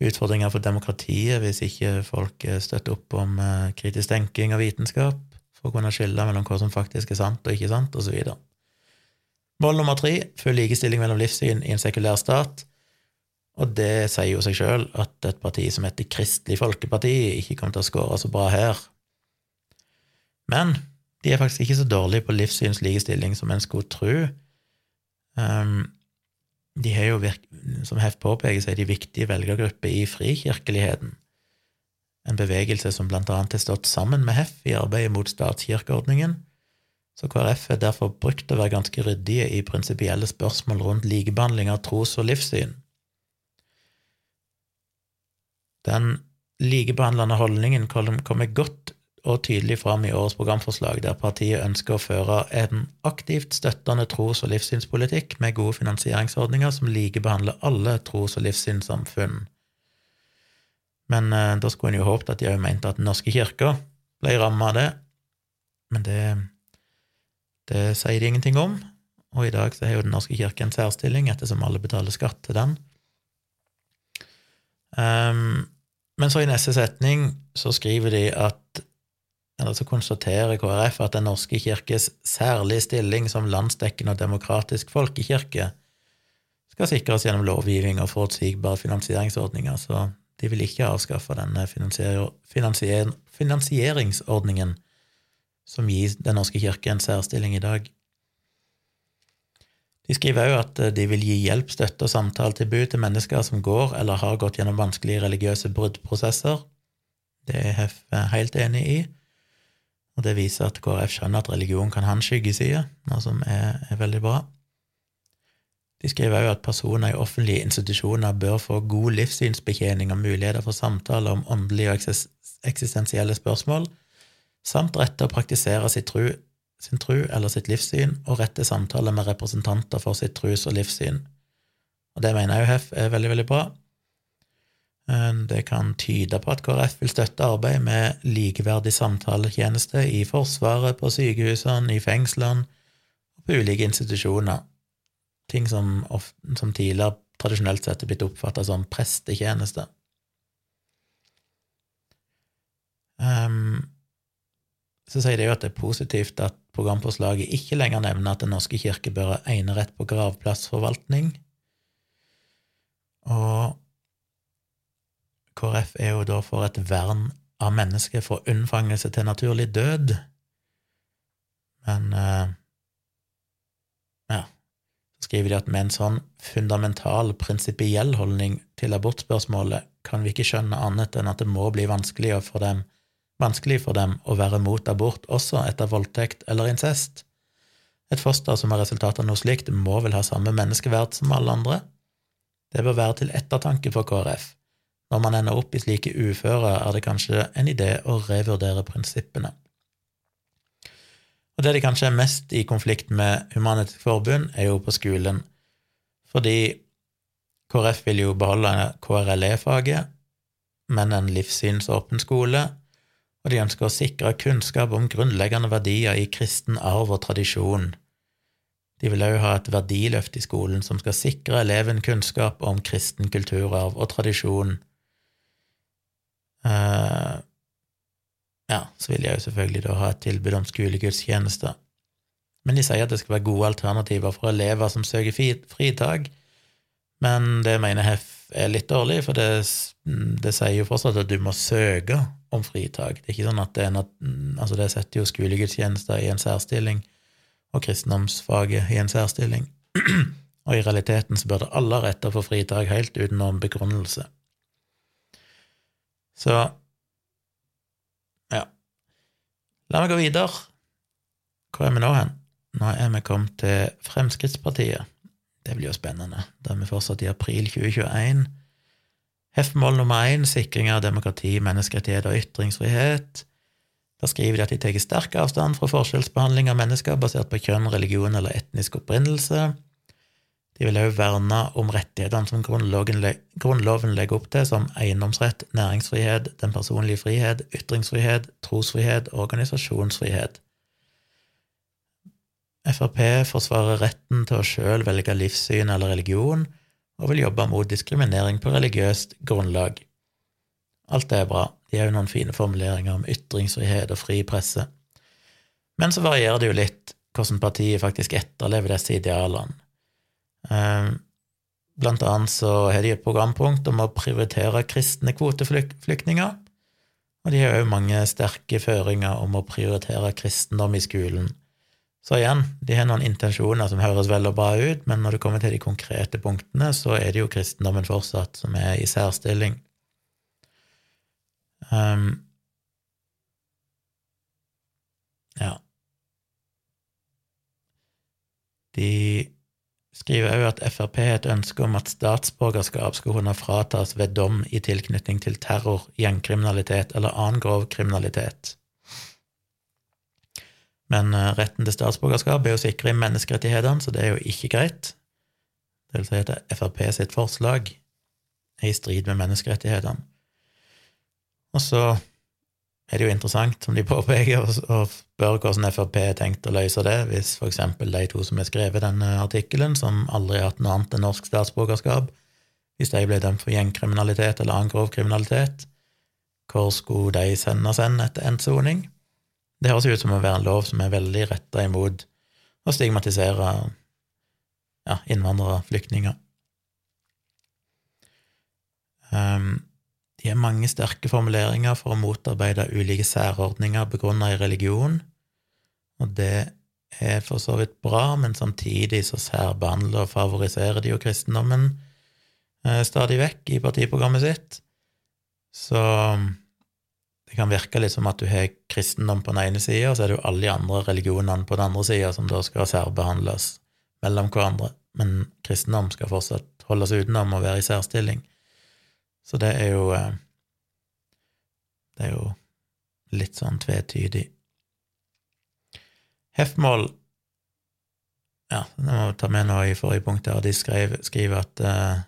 utfordringer for demokratiet hvis ikke folk eh, støtter opp om eh, kritisk tenking og vitenskap, for å kunne skille mellom hva som faktisk er sant og ikke sant, osv. Mål nummer tre full likestilling mellom livssyn i en sekulær stat. Og det sier jo seg sjøl at et parti som heter Kristelig Folkeparti, ikke kommer til å skåre så bra her. Men de er faktisk ikke så dårlige på livssynslikestilling som en skulle tro. Um, de har jo, som Heft påpeker, så er de viktige velgergrupper i frikirkeligheten, en bevegelse som blant annet har stått sammen med Hef i arbeidet mot statskirkeordningen, så KrF er derfor brukt å være ganske ryddige i prinsipielle spørsmål rundt likebehandling av tros- og livssyn. Den likebehandlende holdningen kommer godt og tydelig fram i årets programforslag, der partiet ønsker å føre en aktivt støttende tros- og livssynspolitikk med gode finansieringsordninger som likebehandler alle tros- og livssynssamfunn. Men eh, da skulle en jo håpet at de òg mente at Den norske kirka ble ramma av det, men det, det sier de ingenting om. Og i dag så har jo Den norske kirke en særstilling, ettersom alle betaler skatt til den. Um, men så i neste setning så skriver de at eller så konstaterer KrF at Den norske kirkes særlige stilling som landsdekkende og demokratisk folkekirke skal sikres gjennom lovgivning og forutsigbare finansieringsordninger, så de vil ikke avskaffe denne finansier finansieringsordningen som gir Den norske kirke en særstilling i dag. De skriver òg at de vil gi hjelp, støtte og samtaletilbud til mennesker som går eller har gått gjennom vanskelige religiøse bruddprosesser. Det er jeg helt enig i, og det viser at KrF skjønner at religion kan ha en skyggeside, noe som er, er veldig bra. De skriver òg at personer i offentlige institusjoner bør få god livssynsbetjening og muligheter for samtaler om åndelige og eksistensielle spørsmål, samt rett til å praktisere tru, sin tru eller sitt livssyn og rett til samtaler med representanter for sitt trus- og livssyn. Og det mener jeg HF er veldig, veldig bra. Eh, det kan tyde på at KrF vil støtte arbeid med likeverdig samtaletjeneste i Forsvaret, på sykehusene, i fengslene og på ulike institusjoner. Ting som, som tidligere tradisjonelt sett er blitt oppfatta som prestetjeneste. Um, så sier det jo at det er positivt at programforslaget ikke lenger nevner at Den norske kirke bør ha enerett på gravplassforvaltning. Og KrF er jo da for et vern av mennesket for unnfangelse til naturlig død. Men uh, ja, så skriver de at med en sånn fundamental, prinsipiell holdning til abortspørsmålet kan vi ikke skjønne annet enn at det må bli vanskelig for dem vanskelig for dem å være mot abort også etter voldtekt eller incest. Et foster som er resultat av noe slikt, må vel ha samme menneskeverd som alle andre? Det bør være til ettertanke for KrF. Når man ender opp i slike uføre, er det kanskje en idé å revurdere prinsippene. Og det de kanskje er mest i konflikt med Human-Etisk Forbund, er jo på skolen, fordi KrF vil jo beholde KRLE-faget, men en livssynsåpen skole, og de ønsker å sikre kunnskap om grunnleggende verdier i kristen arv og tradisjon. De vil òg ha et verdiløft i skolen som skal sikre eleven kunnskap om kristen kulturarv og tradisjon. Uh, ja, så vil jeg jo selvfølgelig da ha et tilbud om skolegudstjenester. Men de sier at det skal være gode alternativer for elever som søker fritak, men det mener HEF er litt dårlig, for det, det sier jo fortsatt at du må søke om fritak. Det er ikke sånn at det er altså det setter jo skolegudstjenester i en særstilling, og kristendomsfaget i en særstilling. og i realiteten så burde alle ha rett til å få fritak helt uten noen begrunnelse. Så ja. La meg gå videre. Hvor er vi nå hen? Nå er vi kommet til Fremskrittspartiet. Det blir jo spennende. Da er vi fortsatt i april 2021. Heftemål nummer én sikring av demokrati, menneskerettigheter og ytringsfrihet. Da skriver de at de tar sterk avstand fra forskjellsbehandling av mennesker basert på kjønn, religion eller etnisk opprinnelse. De vil også verne om rettighetene som Grunnloven legger opp til, som eiendomsrett, næringsfrihet, den personlige frihet, ytringsfrihet, trosfrihet organisasjonsfrihet. Frp forsvarer retten til å sjøl velge livssyn eller religion, og vil jobbe mot diskriminering på religiøst grunnlag. Alt det er bra, de har jo noen fine formuleringer om ytringsfrihet og fri presse. Men så varierer det jo litt hvordan partiet faktisk etterlever disse idealene. Ehm, blant annet så har de et programpunkt om å prioritere kristne kvoteflyktninger, og de har òg mange sterke føringer om å prioritere kristendom i skolen. Så igjen, de har noen intensjoner som høres veldig bra ut, men når det kommer til de konkrete punktene, så er det jo kristendommen fortsatt som er i særstilling. Um, ja. De skriver òg at Frp har et ønske om at statsborgerskap skal kunne fratas ved dom i tilknytning til terror, gjengkriminalitet eller annen grov kriminalitet. Men eh, retten til statsborgerskap er jo sikra i menneskerettighetene, så det er jo ikke greit. Det vil si at Frp sitt forslag er i strid med menneskerettighetene. Og så er det jo interessant, som de påpeker, å spørre hvordan Frp har tenkt å løse det, hvis eksempel de to som har skrevet denne artikkelen, som aldri har hatt noe annet enn norsk statsborgerskap, hvis de ble dømt for gjengkriminalitet eller annen grov kriminalitet, hvor skulle de sendes hen etter endt soning? Det høres ut som å være en lov som er veldig retta imot å stigmatisere ja, innvandrere, flyktninger. Um, de har mange sterke formuleringer for å motarbeide ulike særordninger begrunna i religion, og det er for så vidt bra, men samtidig så særbehandler og favoriserer de jo kristendommen eh, stadig vekk i partiprogrammet sitt. Så det kan virke litt som at du har kristendom på den ene sida, og så er det jo alle de andre religionene på den andre sida som da skal særbehandles mellom hverandre. Men kristendom skal fortsatt holdes utenom og være i særstilling. Så det er jo eh, Det er jo litt sånn tvetydig. Hefmål Ja, det må vi ta med nå i forrige punkt, der de skrev, skriver at uh,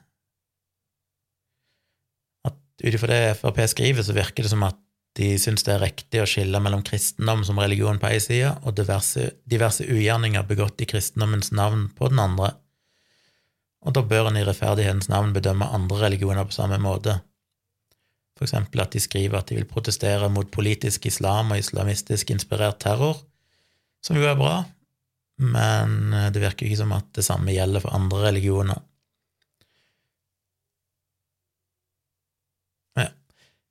at ut ifra det Frp skriver, så virker det som at de syns det er riktig å skille mellom kristendom som religion på ei side og diverse, diverse ugjerninger begått i kristendommens navn på den andre. Og da bør en i rettferdighetens navn bedømme andre religioner på samme måte. For eksempel at de skriver at de vil protestere mot politisk islam og islamistisk inspirert terror, som jo er bra, men det virker ikke som at det samme gjelder for andre religioner.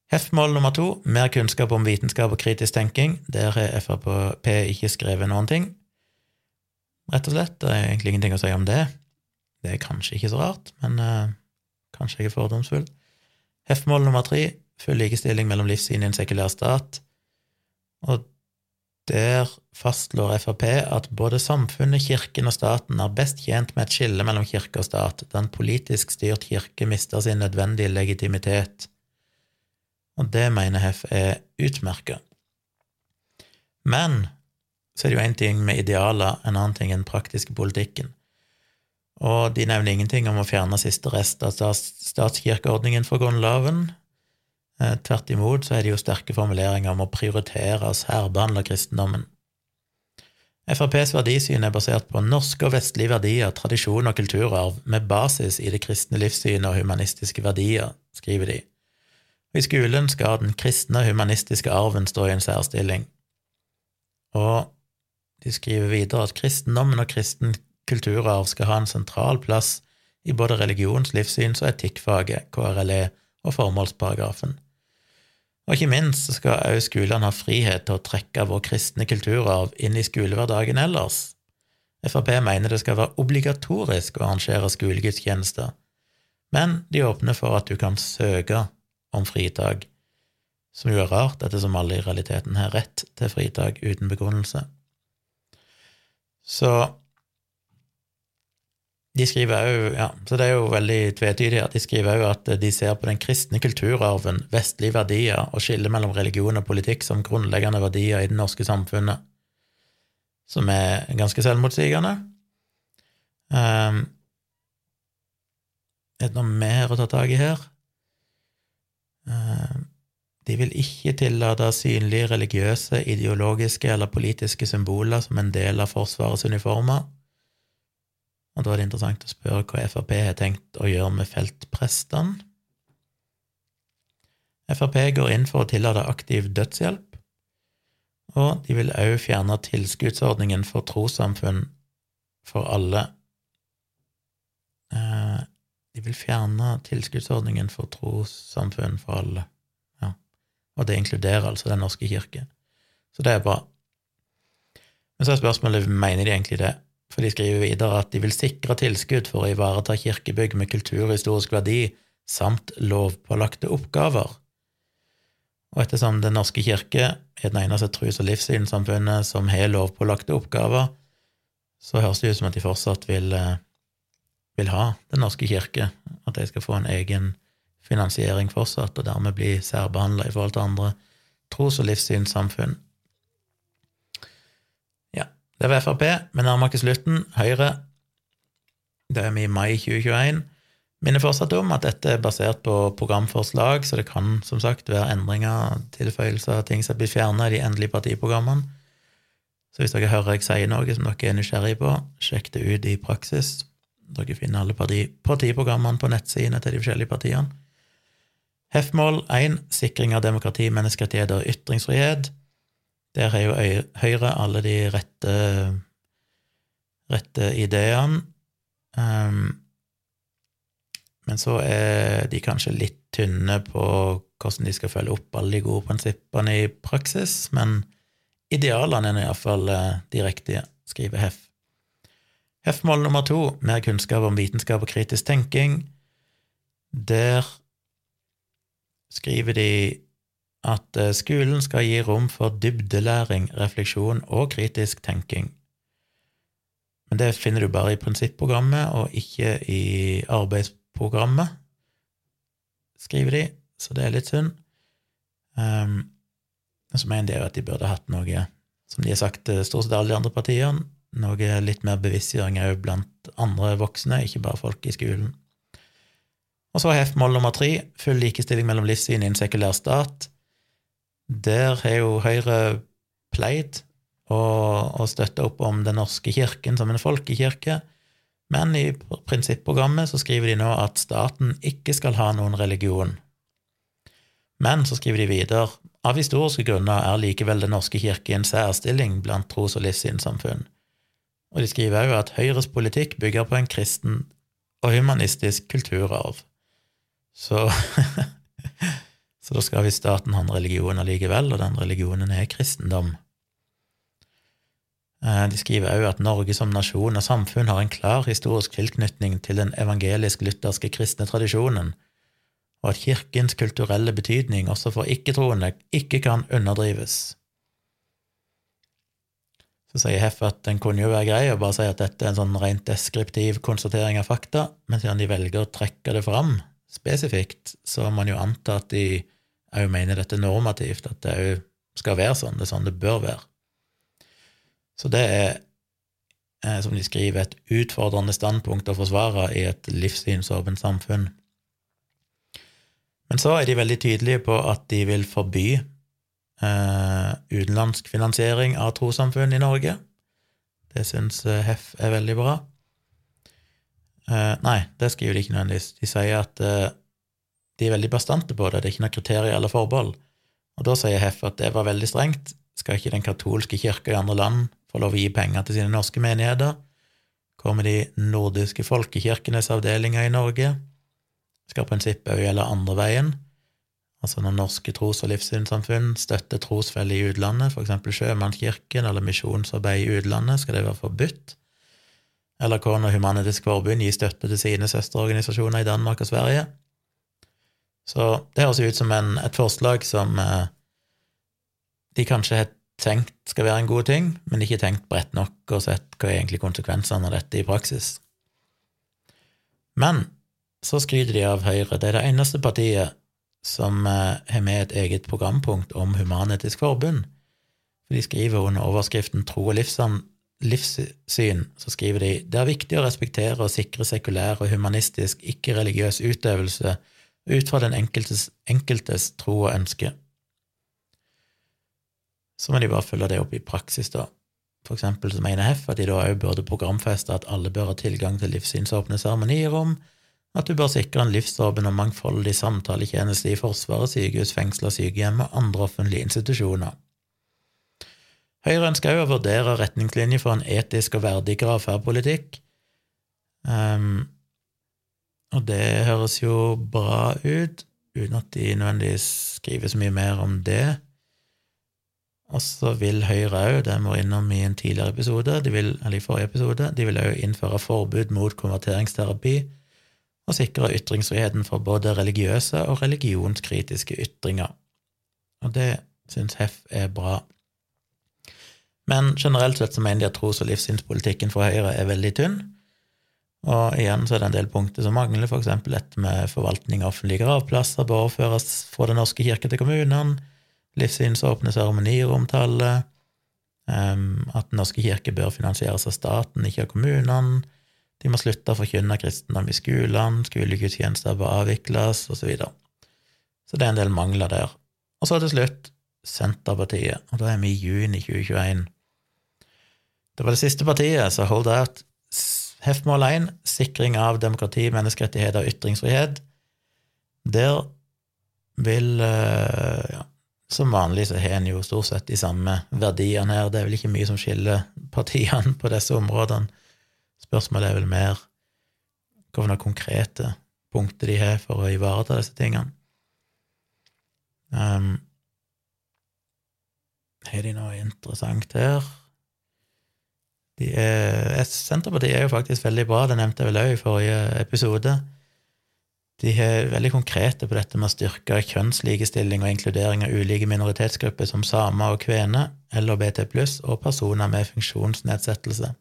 Heftmål nummer to, mer kunnskap om vitenskap og kritisk tenking. Der har Frp ikke skrevet noen ting. Rett og slett. Det er egentlig ingenting å si om det. Det er kanskje ikke så rart, men uh, kanskje jeg er fordomsfull. Hefmål nummer tre, full likestilling mellom livssyn i en sekulær stat. Og der fastslår Frp at både samfunnet, kirken og staten er best tjent med et skille mellom kirke og stat, da en politisk styrt kirke mister sin nødvendige legitimitet og det mener Hef er utmerka. Men så er det jo én ting med idealer, en annen ting enn praktiske politikken. Og de nevner ingenting om å fjerne siste rest av statskirkeordningen fra Grunnloven. Eh, tvert imot så er det jo sterke formuleringer om å prioritere og særbehandle kristendommen. FrPs verdisyn er basert på norske og vestlige verdier, tradisjon og kulturarv, med basis i det kristne livssynet og humanistiske verdier, skriver de og i skolen skal den kristne og humanistiske arven stå i en særstilling. Og de skriver videre at kristendommen og kristen kulturarv skal ha en sentral plass i både religions-, livssyns- og etikkfaget, KRLE, og formålsparagrafen. Og ikke minst skal også skolene ha frihet til å trekke vår kristne kulturarv inn i skolehverdagen ellers. Frp mener det skal være obligatorisk å arrangere skolegudstjenester, men de åpner for at du kan søke om fritak, som jo er rart, ettersom alle i realiteten har rett til fritak uten begrunnelse. Så de skriver jo, ja, Så det er jo veldig tvetydig at de skriver jo at de ser på den kristne kulturarven, vestlige verdier og skillet mellom religion og politikk som grunnleggende verdier i det norske samfunnet, som er ganske selvmotsigende. Um, er det noe mer å ta tak i her? Eh, de vil ikke tillate synlige religiøse, ideologiske eller politiske symboler som en del av Forsvarets uniformer. Og da er det interessant å spørre hva Frp har tenkt å gjøre med feltprestene. Frp går inn for å tillate aktiv dødshjelp, og de vil òg fjerne tilskuddsordningen for trossamfunn for alle. Eh, de vil fjerne tilskuddsordningen for trossamfunn for alle. Ja. Og det inkluderer altså Den norske kirke. Så det er bra. Men så er spørsmålet mener de egentlig det, for de skriver videre at de vil sikre tilskudd for å ivareta kirkebygg med kulturhistorisk verdi samt lovpålagte oppgaver. Og ettersom Den norske kirke er den eneste trus- og livssynssamfunnet som har lovpålagte oppgaver, så høres det ut som at de fortsatt vil eh, vil ha Den norske kirke, at de skal få en egen finansiering fortsatt, og dermed bli særbehandla i forhold til andre tros- og livssynssamfunn. Det var Frp. Vi nærmer oss slutten. Høyre. Det er vi i mai 2021. Minner fortsatt om at dette er basert på programforslag, så det kan som sagt være endringer, tilføyelser, ting som blir fjernet i de endelige partiprogrammene. Så hvis dere hører jeg sier noe som dere er nysgjerrig på, sjekk det ut i praksis. Dere finner alle parti partiprogrammene på nettsidene til de forskjellige partiene. HEF-mål 1. Sikring av demokrati, menneskerettigheter og ytringsfrihet. Der har jo Høyre alle de rette, rette ideene. Um, men så er de kanskje litt tynne på hvordan de skal følge opp alle de gode prinsippene i praksis, men idealene er iallfall eh, de riktige, skriver Heff. Heff-mål nummer to, mer kunnskap om vitenskap og kritisk tenking. Der skriver de at eh, skolen skal gi rom for dybdelæring, refleksjon og kritisk tenking. Men det finner du bare i prinsipprogrammet og ikke i arbeidsprogrammet, skriver de, så det er litt synd. Um, så mener de jo at de burde hatt noe, som de har sagt stort sett alle de andre partiene, noe litt mer bevisstgjøring òg blant andre voksne, ikke bare folk i skolen. Og så HEF mål nummer tre, full likestilling mellom livssyn i en sekulær stat. Der har jo Høyre pleid å, støtte opp om Den norske kirken som en folkekirke, men i prinsipprogrammet så skriver de nå at staten ikke skal ha noen religion. Men så skriver de videre av historiske grunner er likevel Den norske kirke i en særstilling blant tros- og livssynssamfunn. Og de skriver òg at Høyres politikk bygger på en kristen og humanistisk kulturarv. Så Så da skal visst staten ha en religion allikevel, og den religionen er kristendom. Eh, de skriver òg at Norge som nasjon og samfunn har en klar historisk tilknytning til den evangelisk-lutherske kristne tradisjonen, og at kirkens kulturelle betydning også for ikke-troende ikke kan underdrives. Så sier Heff at den kunne jo være grei å bare si at dette er en sånn rent deskriptiv konstatering av fakta, men siden de velger å trekke det fram spesifikt, så må man jo anta at de òg mener dette normativt, at det òg skal være sånn, det er sånn det bør være. Så det er, eh, som de skriver, et utfordrende standpunkt å forsvare i et livssynsåpent samfunn. Men så er de veldig tydelige på at de vil forby eh, utenlandsk finansiering av trossamfunn i Norge. Det syns Hef er veldig bra. Eh, nei, det skriver de ikke nødvendigvis. De sier at eh, de er veldig bastante på det, det er ikke noe kriterier eller forbehold. Og da sier Heff at det var veldig strengt. Skal ikke den katolske kirka i andre land få lov å gi penger til sine norske menigheter. Kommer de nordiske folkekirkenes avdelinger i Norge, skal prinsippet òg gjelde andre veien. Altså når norske tros- og livssynssamfunn støtter trosfeller i utlandet, f.eks. Sjømannskirken eller misjonsarbeid i utlandet, skal det være forbudt. Eller hva Humanitisk Forbund gir støtte til sine søsterorganisasjoner i Danmark og Sverige. Så det høres ut som en, et forslag som eh, de kanskje har tenkt skal være en god ting, men ikke tenkt bredt nok og sett hva er egentlig konsekvensene av dette i praksis. Men så skryter de av Høyre. Det er det eneste partiet som eh, har med et eget programpunkt om Human-Etisk Forbund. For de skriver under overskriften Tro og livssyn, så skriver de det er viktig å respektere og sikre sekulær og humanistisk, ikke-religiøs utøvelse ut fra den enkeltes, enkeltes tro og ønske så må de bare følge det opp i praksis, da. For eksempel så mener Heff at de da òg burde programfeste at alle bør ha tilgang til livssynsåpne seremonirom, at du bør sikre en livsåpen og mangfoldig samtaletjeneste i Forsvaret, sykehus, fengsler, sykehjem og andre offentlige institusjoner. Høyre ønsker òg å vurdere retningslinjer for en etisk og verdig gravferdpolitikk. Um, og det høres jo bra ut, uten at de nødvendigvis skriver så mye mer om det. Og så vil Høyre òg, det må innom i en tidligere episode, de vil, eller i forrige episode, de vil òg innføre forbud mot konverteringsterapi og sikre ytringsfriheten for både religiøse og religionskritiske ytringer. Og det syns Hef er bra. Men generelt sett så mener de at tros- og livssynspolitikken for Høyre er veldig tynn. Og igjen så er det en del punkter som mangler, eksempel dette med forvaltning av offentlige gravplasser bør overføres fra Den norske kirke til kommunene livssynsåpne seremonier omtaler, Um, at Den norske kirke bør finansieres av staten, ikke av kommunene. De må slutte å forkynne kristendom i skolene, skolegudstjenester bør avvikles, osv. Så, så det er en del mangler der. Og så til slutt Senterpartiet, og da er vi i juni 2021. Det var det siste partiet som holdt out. Hefmål 1, sikring av demokrati, menneskerettigheter og ytringsfrihet. Der vil eh, ja, Som vanlig så har en jo stort sett de samme verdiene her. Det er vel ikke mye som skiller partiene på disse områdene. Spørsmålet er vel mer hvilke konkrete punkter de har for å ivareta disse tingene. Um, har de noe interessant her? Er, Senterpartiet er jo faktisk veldig bra, det nevnte jeg vel òg i forrige episode. De er veldig konkrete på dette med å styrke kjønnslikestilling og inkludering av ulike minoritetsgrupper som samer og kvener, LHBT pluss og personer med funksjonsnedsettelse.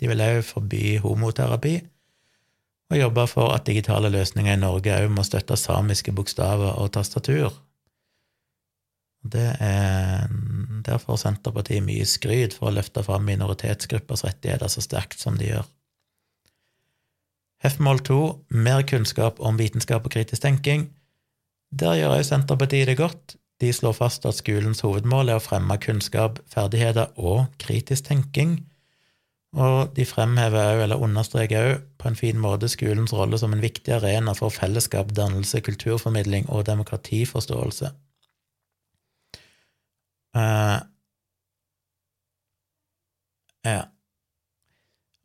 De vil òg forby homoterapi og jobbe for at digitale løsninger i Norge òg må støtte samiske bokstaver og tastatur. Det er derfor Senterpartiet mye skryt for å løfte fram minoritetsgruppers rettigheter så sterkt som de gjør. F-mål 2 mer kunnskap om vitenskap og kritisk tenking. Der gjør også Senterpartiet det godt. De slår fast at skolens hovedmål er å fremme kunnskap, ferdigheter og kritisk tenking. Og de fremhever òg, eller understreker òg, på en fin måte skolens rolle som en viktig arena for fellesskap, dannelse, kulturformidling og demokratiforståelse. Uh, ja.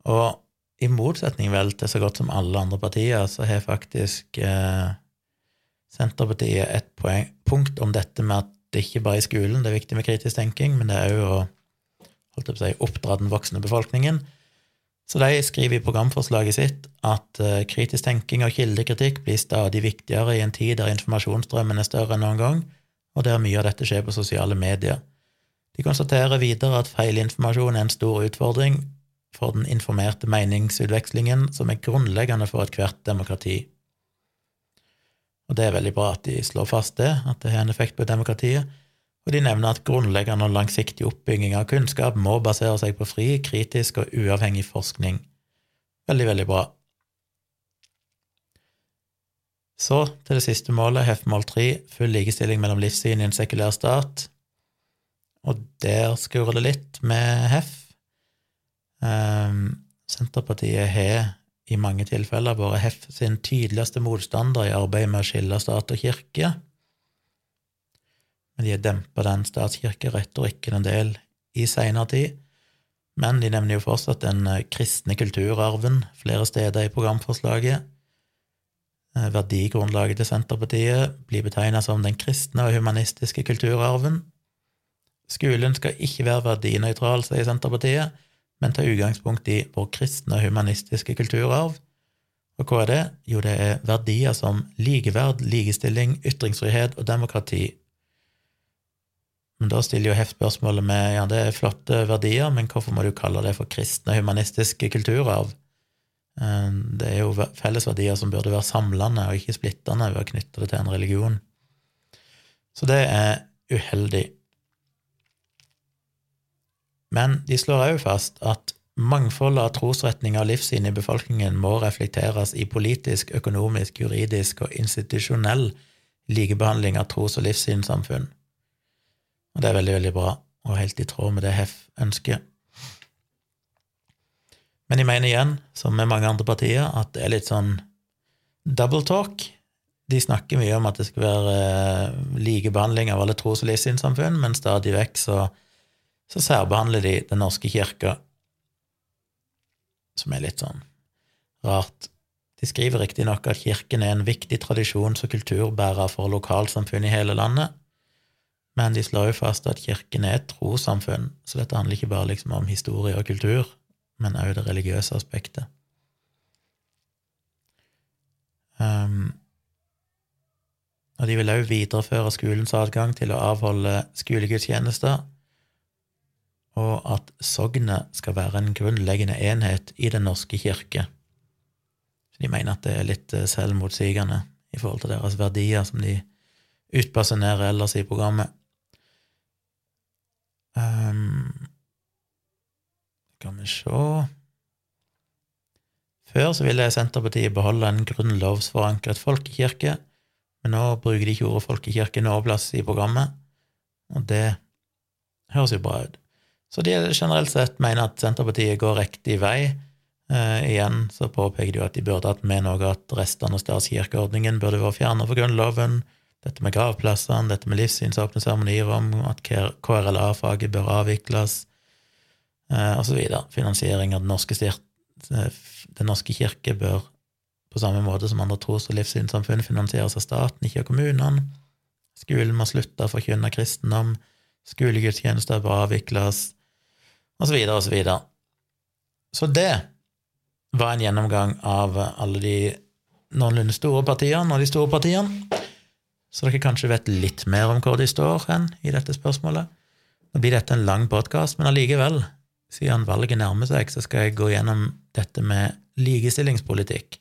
Og i motsetning vel til så godt som alle andre partier, så har faktisk uh, Senterpartiet et poeng, punkt om dette med at det ikke bare i skolen det er viktig med kritisk tenking, men det er òg å holdt å si, oppdra den voksne befolkningen. Så de skriver i programforslaget sitt at uh, kritisk tenking og kildekritikk blir stadig viktigere i en tid der informasjonsstrømmen er større enn noen gang, og der mye av dette skjer på sosiale medier. De konstaterer videre at feilinformasjon er en stor utfordring, for den informerte meningsutvekslingen som er grunnleggende for ethvert demokrati. Og det er veldig bra at de slår fast det, at det har en effekt på demokratiet, og de nevner at grunnleggende og langsiktig oppbygging av kunnskap må basere seg på fri, kritisk og uavhengig forskning. Veldig, veldig bra. Så til det siste målet, Hefmål 3, full likestilling mellom livssyn i en sekulær stat. Og der skurrer det litt med HEF, Um, Senterpartiet har i mange tilfeller vært Hef sin tydeligste motstander i arbeidet med å skille stat og kirke. Men de har dempa den statskirkeretorikken en del i seinere tid. Men de nevner jo fortsatt den eh, kristne kulturarven flere steder i programforslaget. Eh, verdigrunnlaget til Senterpartiet blir betegna som den kristne og humanistiske kulturarven. Skolen skal ikke være verdinøytral, sier Senterpartiet men tar utgangspunkt i vår kristne og humanistiske kulturarv. Og hva er det? Jo, det er verdier som likeverd, likestilling, ytringsfrihet og demokrati. Men da stiller jo Heft spørsmålet med ja, det er flotte verdier, men hvorfor må du kalle det for kristne og humanistiske kulturarv? Eh, det er jo fellesverdier som burde være samlende og ikke splittende ved å knytte det til en religion. Så det er uheldig. Men de slår òg fast at mangfoldet av trosretninger og livssyn i befolkningen må reflekteres i politisk, økonomisk, juridisk og institusjonell likebehandling av tros- og livssynssamfunn. Og det er veldig, veldig bra, og helt i tråd med det HEF ønsker. Men jeg mener igjen, som med mange andre partier, at det er litt sånn double talk. De snakker mye om at det skal være eh, likebehandling av alle tros- og livssynssamfunn, men stadig vekk så så særbehandler de Den norske kirka, som er litt sånn rart. De skriver riktignok at kirken er en viktig tradisjons- og kulturbærer for lokalsamfunn i hele landet, men de slår jo fast at kirken er et trossamfunn, så dette handler ikke bare liksom om historie og kultur, men òg det religiøse aspektet. Um, og de vil òg videreføre skolens adgang til å avholde skolegudstjenester og at sognet skal være en grunnleggende enhet i Den norske kirke. Så de mener at det er litt eh, selvmotsigende i forhold til deres verdier som de utbasunerer ellers i programmet. Um, Skal vi se Før så ville Senterpartiet beholde en grunnlovsforankret folkekirke, men nå bruker de ikke ordet folkekirke noe plass i programmet, og det høres jo bra ut. Så de generelt sett mener at Senterpartiet går riktig vei. Eh, igjen så påpeker de jo at de burde hatt med noe at restene av statskirkeordningen burde vært fjernet fra Grunnloven. Dette med gravplassene, dette med livssynsåpne seremonier om at KRLA-faget bør avvikles, eh, videre. Finansiering av Den norske, eh, den norske kirke bør på samme måte som andre tros- og livssynssamfunn finansieres av staten, ikke av kommunene. Skolen må slutte å forkynne kristendom. Skolegudstjenester bør avvikles, videre og så. Så det var en gjennomgang av alle de noenlunde store partiene og de store partiene, så dere kanskje vet litt mer om hvor de står hen i dette spørsmålet. Nå blir dette en lang podkast, men allikevel, siden valget nærmer seg, så skal jeg gå gjennom dette med likestillingspolitikk.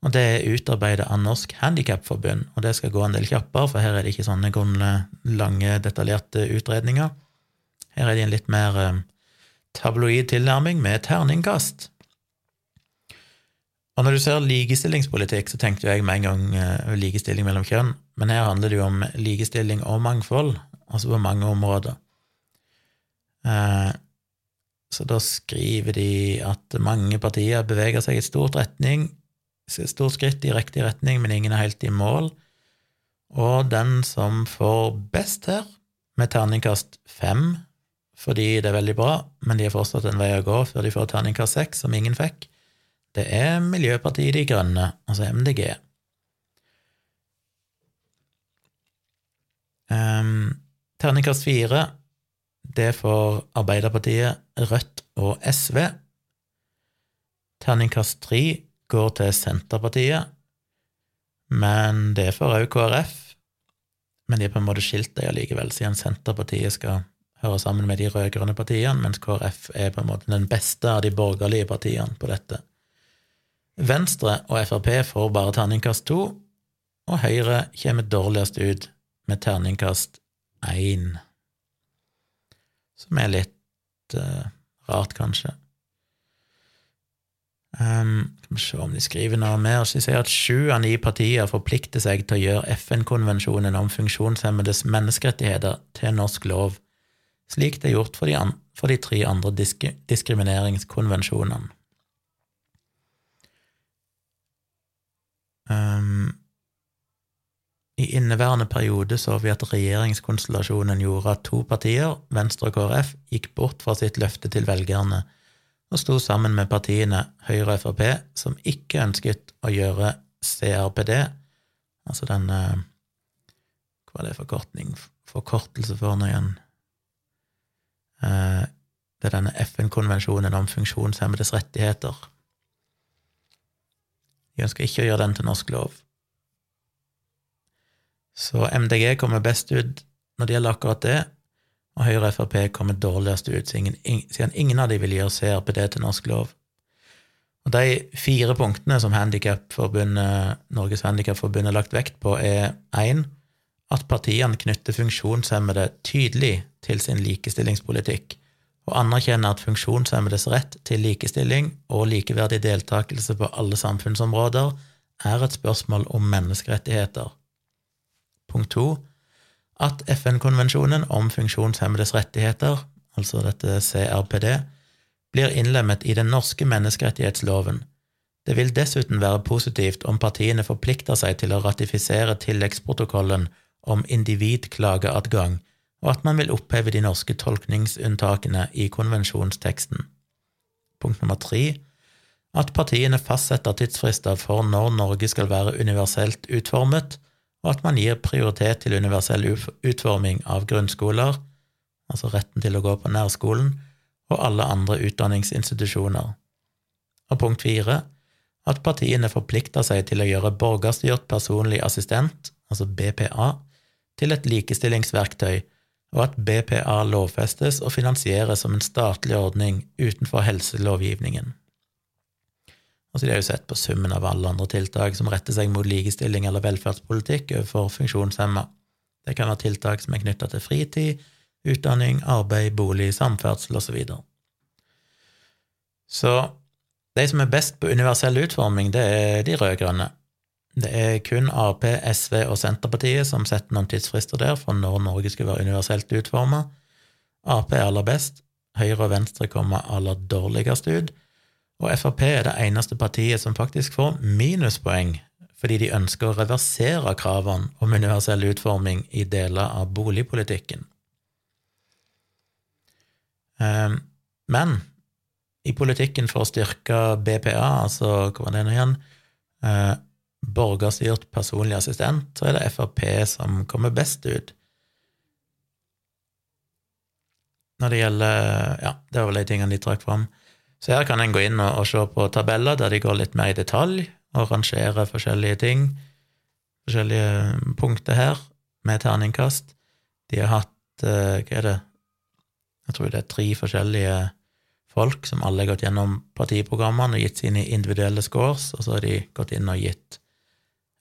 Og det er utarbeida av Norsk Handikapforbund, og det skal gå en del kjappere, for her er det ikke sånne lange, detaljerte utredninger. Her er det en litt mer eh, tabloid tilnærming med terningkast. Og når du ser likestillingspolitikk, så tenkte jeg med en gang uh, likestilling mellom kjønn, men her handler det jo om likestilling og mangfold, altså på mange områder. Så da skriver de at mange partier beveger seg i stort retning stort skritt i riktig retning, men ingen er helt i mål. Og den som får best her, med terningkast fem, fordi det er veldig bra, men de har fortsatt en vei å gå før de får terningkast seks, som ingen fikk, det er Miljøpartiet De Grønne, altså MDG. Um, ehm, terningkast fire, det får Arbeiderpartiet, Rødt og SV. Terningkast tre går til Senterpartiet, men det får òg KrF. Men de er på en måte skilt deg allikevel, siden Senterpartiet skal høre sammen med de rød-grønne partiene, mens KrF er på en måte den beste av de borgerlige partiene på dette. Venstre og Frp får bare terningkast to, og Høyre kommer dårligst ut med terningkast én, som er litt uh, rart, kanskje. Um, skal vi se om de skriver noe mer. De sier at sju av ni partier forplikter seg til å gjøre FN-konvensjonen om funksjonshemmedes menneskerettigheter til norsk lov, slik det er gjort for de, for de tre andre disk diskrimineringskonvensjonene. Um, I inneværende periode så vi at regjeringskonstellasjonen gjorde at to partier, Venstre og KrF, gikk bort fra sitt løfte til velgerne og sto sammen med partiene Høyre og Frp, som ikke ønsket å gjøre CRPD, altså den eh, Hva er det forkortning, forkortelse for noe igjen? Eh, det er denne FN-konvensjonen om funksjonshemmedes rettigheter. De ønsker ikke å gjøre den til norsk lov. Så MDG kommer best ut når det gjelder akkurat det, og Høyre og Frp kommer dårligst ut, siden ingen av de vil gjøre CRPD til norsk lov. Og De fire punktene som Norges Handikapforbund har lagt vekt på, er 1. at partiene knytter funksjonshemmede tydelig til sin likestillingspolitikk, og anerkjenner at funksjonshemmedes rett til likestilling og likeverdig deltakelse på alle samfunnsområder er et spørsmål om menneskerettigheter. Punkt to at FN-konvensjonen om funksjonshemmedes rettigheter, altså dette CRPD, blir innlemmet i den norske menneskerettighetsloven. Det vil dessuten være positivt om partiene forplikter seg til å ratifisere tilleggsprotokollen om individklageadgang, og at man vil oppheve de norske tolkningsunntakene i konvensjonsteksten. Punkt nummer tre at partiene fastsetter tidsfrister for når Norge skal være universelt utformet, og at man gir prioritet til universell utforming av grunnskoler, altså retten til å gå på nærskolen, og alle andre utdanningsinstitusjoner. Og punkt fire at partiene forplikter seg til å gjøre borgerstyrt personlig assistent, altså BPA, til et likestillingsverktøy, og at BPA lovfestes og finansieres som en statlig ordning utenfor helselovgivningen. Altså De har jo sett på summen av alle andre tiltak som retter seg mot likestilling eller velferdspolitikk overfor funksjonshemma. Det kan være tiltak som er knytta til fritid, utdanning, arbeid, bolig, samferdsel osv. Så så de som er best på universell utforming, det er de rød-grønne. Det er kun Ap, SV og Senterpartiet som setter noen tidsfrister der for når Norge skal være universelt utforma. Ap er aller best, Høyre og Venstre kommer aller dårligst ut, og Frp er det eneste partiet som faktisk får minuspoeng fordi de ønsker å reversere kravene om universell utforming i deler av boligpolitikken. Ehm, men i politikken for å styrke BPA, altså hva var det nå igjen, eh, borgerstyrt personlig assistent, så er det Frp som kommer best ut. Når det gjelder Ja, det var vel de tingene de trakk fram. Så her kan en gå inn og, og se på tabeller der de går litt mer i detalj, og rangerer forskjellige ting, forskjellige punkter her, med terningkast. De har hatt uh, Hva er det Jeg tror det er tre forskjellige folk som alle har gått gjennom partiprogrammene og gitt sine individuelle scores, og så har de gått inn og gitt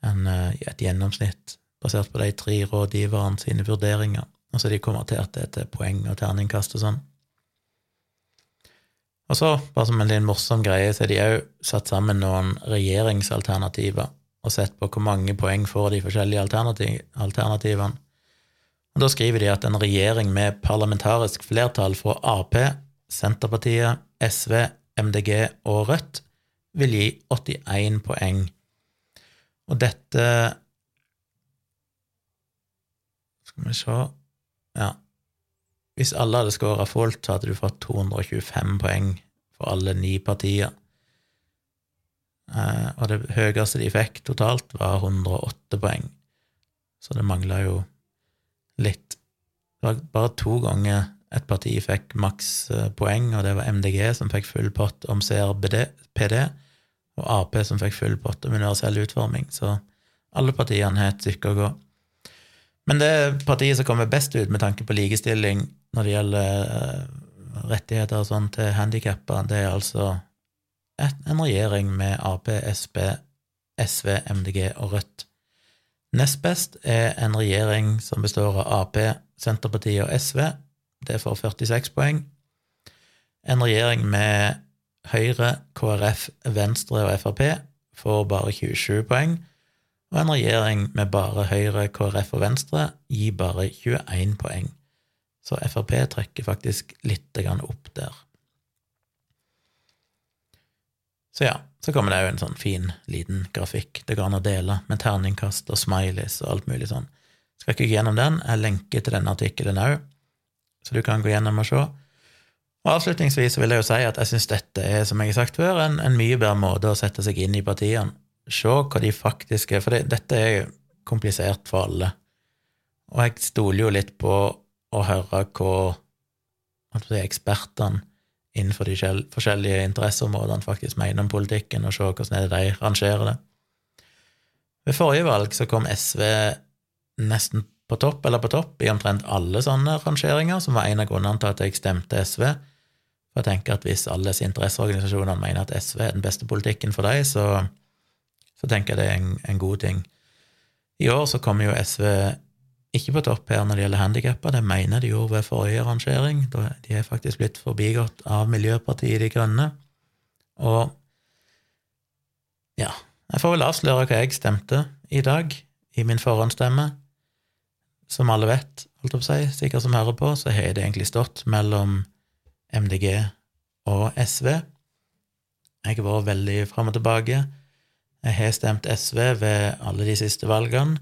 en, uh, et gjennomsnitt basert på de tre rådgiverne sine vurderinger. Og så har de konvertert det til poeng og terningkast og sånn. Og så, bare som en litt morsom greie, så har de òg satt sammen noen regjeringsalternativer og sett på hvor mange poeng får de forskjellige alternativ alternativene. Og Da skriver de at en regjering med parlamentarisk flertall fra Ap, Senterpartiet, SV, MDG og Rødt vil gi 81 poeng. Og dette Skal vi se Ja, hvis alle hadde skåra fullt, så hadde du fått 225 poeng for alle ni partier. Eh, og det høyeste de fikk totalt, var 108 poeng. Så det mangla jo litt. Det var bare to ganger et parti fikk maks eh, poeng, og det var MDG som fikk full pott om CRPD, og Ap som fikk full pott om universell utforming. Så alle partiene har et stykke å gå. Men det partiet som kommer best ut med tanke på likestilling når det gjelder eh, rettigheter og sånn til handikappa, det er altså en regjering med Ap, Sp, SV, MDG og Rødt. Nest best er en regjering som består av Ap, Senterpartiet og SV. Det får 46 poeng. En regjering med Høyre, KrF, Venstre og Frp får bare 27 poeng. Og en regjering med bare Høyre, KrF og Venstre gir bare 21 poeng. Så Frp trekker faktisk litt opp der. Så ja, så kommer det jo en sånn fin, liten grafikk det går an å dele, med terningkast og smileys og alt mulig sånn. Skal ikke gå gjennom den, jeg lenker til denne artikkelen òg, så du kan gå gjennom og se. Og Avslutningsvis vil jeg jo si at jeg syns dette er, som jeg har sagt før, en, en, mye bedre måte å sette seg inn i partiene. Se hva de faktisk er, for det, dette er jo komplisert for alle. Og jeg stoler jo litt på og høre hva ekspertene innenfor de forskjellige interesseområdene faktisk mener om politikken, og se hvordan de rangerer det. Ved forrige valg så kom SV nesten på topp eller på topp i omtrent alle sånne rangeringer, som var en av grunnene til at jeg stemte SV. For jeg tenker at hvis alle interesseorganisasjonene mener at SV er den beste politikken for dem, så, så tenker jeg det er en, en god ting. I år så kommer jo SV ikke på topp her når det gjelder handikappa, det mener de gjorde ved forrige rangering. De er faktisk blitt forbigått av Miljøpartiet De Grønne. Og ja, jeg får vel avsløre hva jeg stemte i dag, i min forhåndsstemme. Som alle vet, holdt jeg på å si, sikkert som hører på, så har det egentlig stått mellom MDG og SV. Jeg har vært veldig fram og tilbake. Jeg har stemt SV ved alle de siste valgene.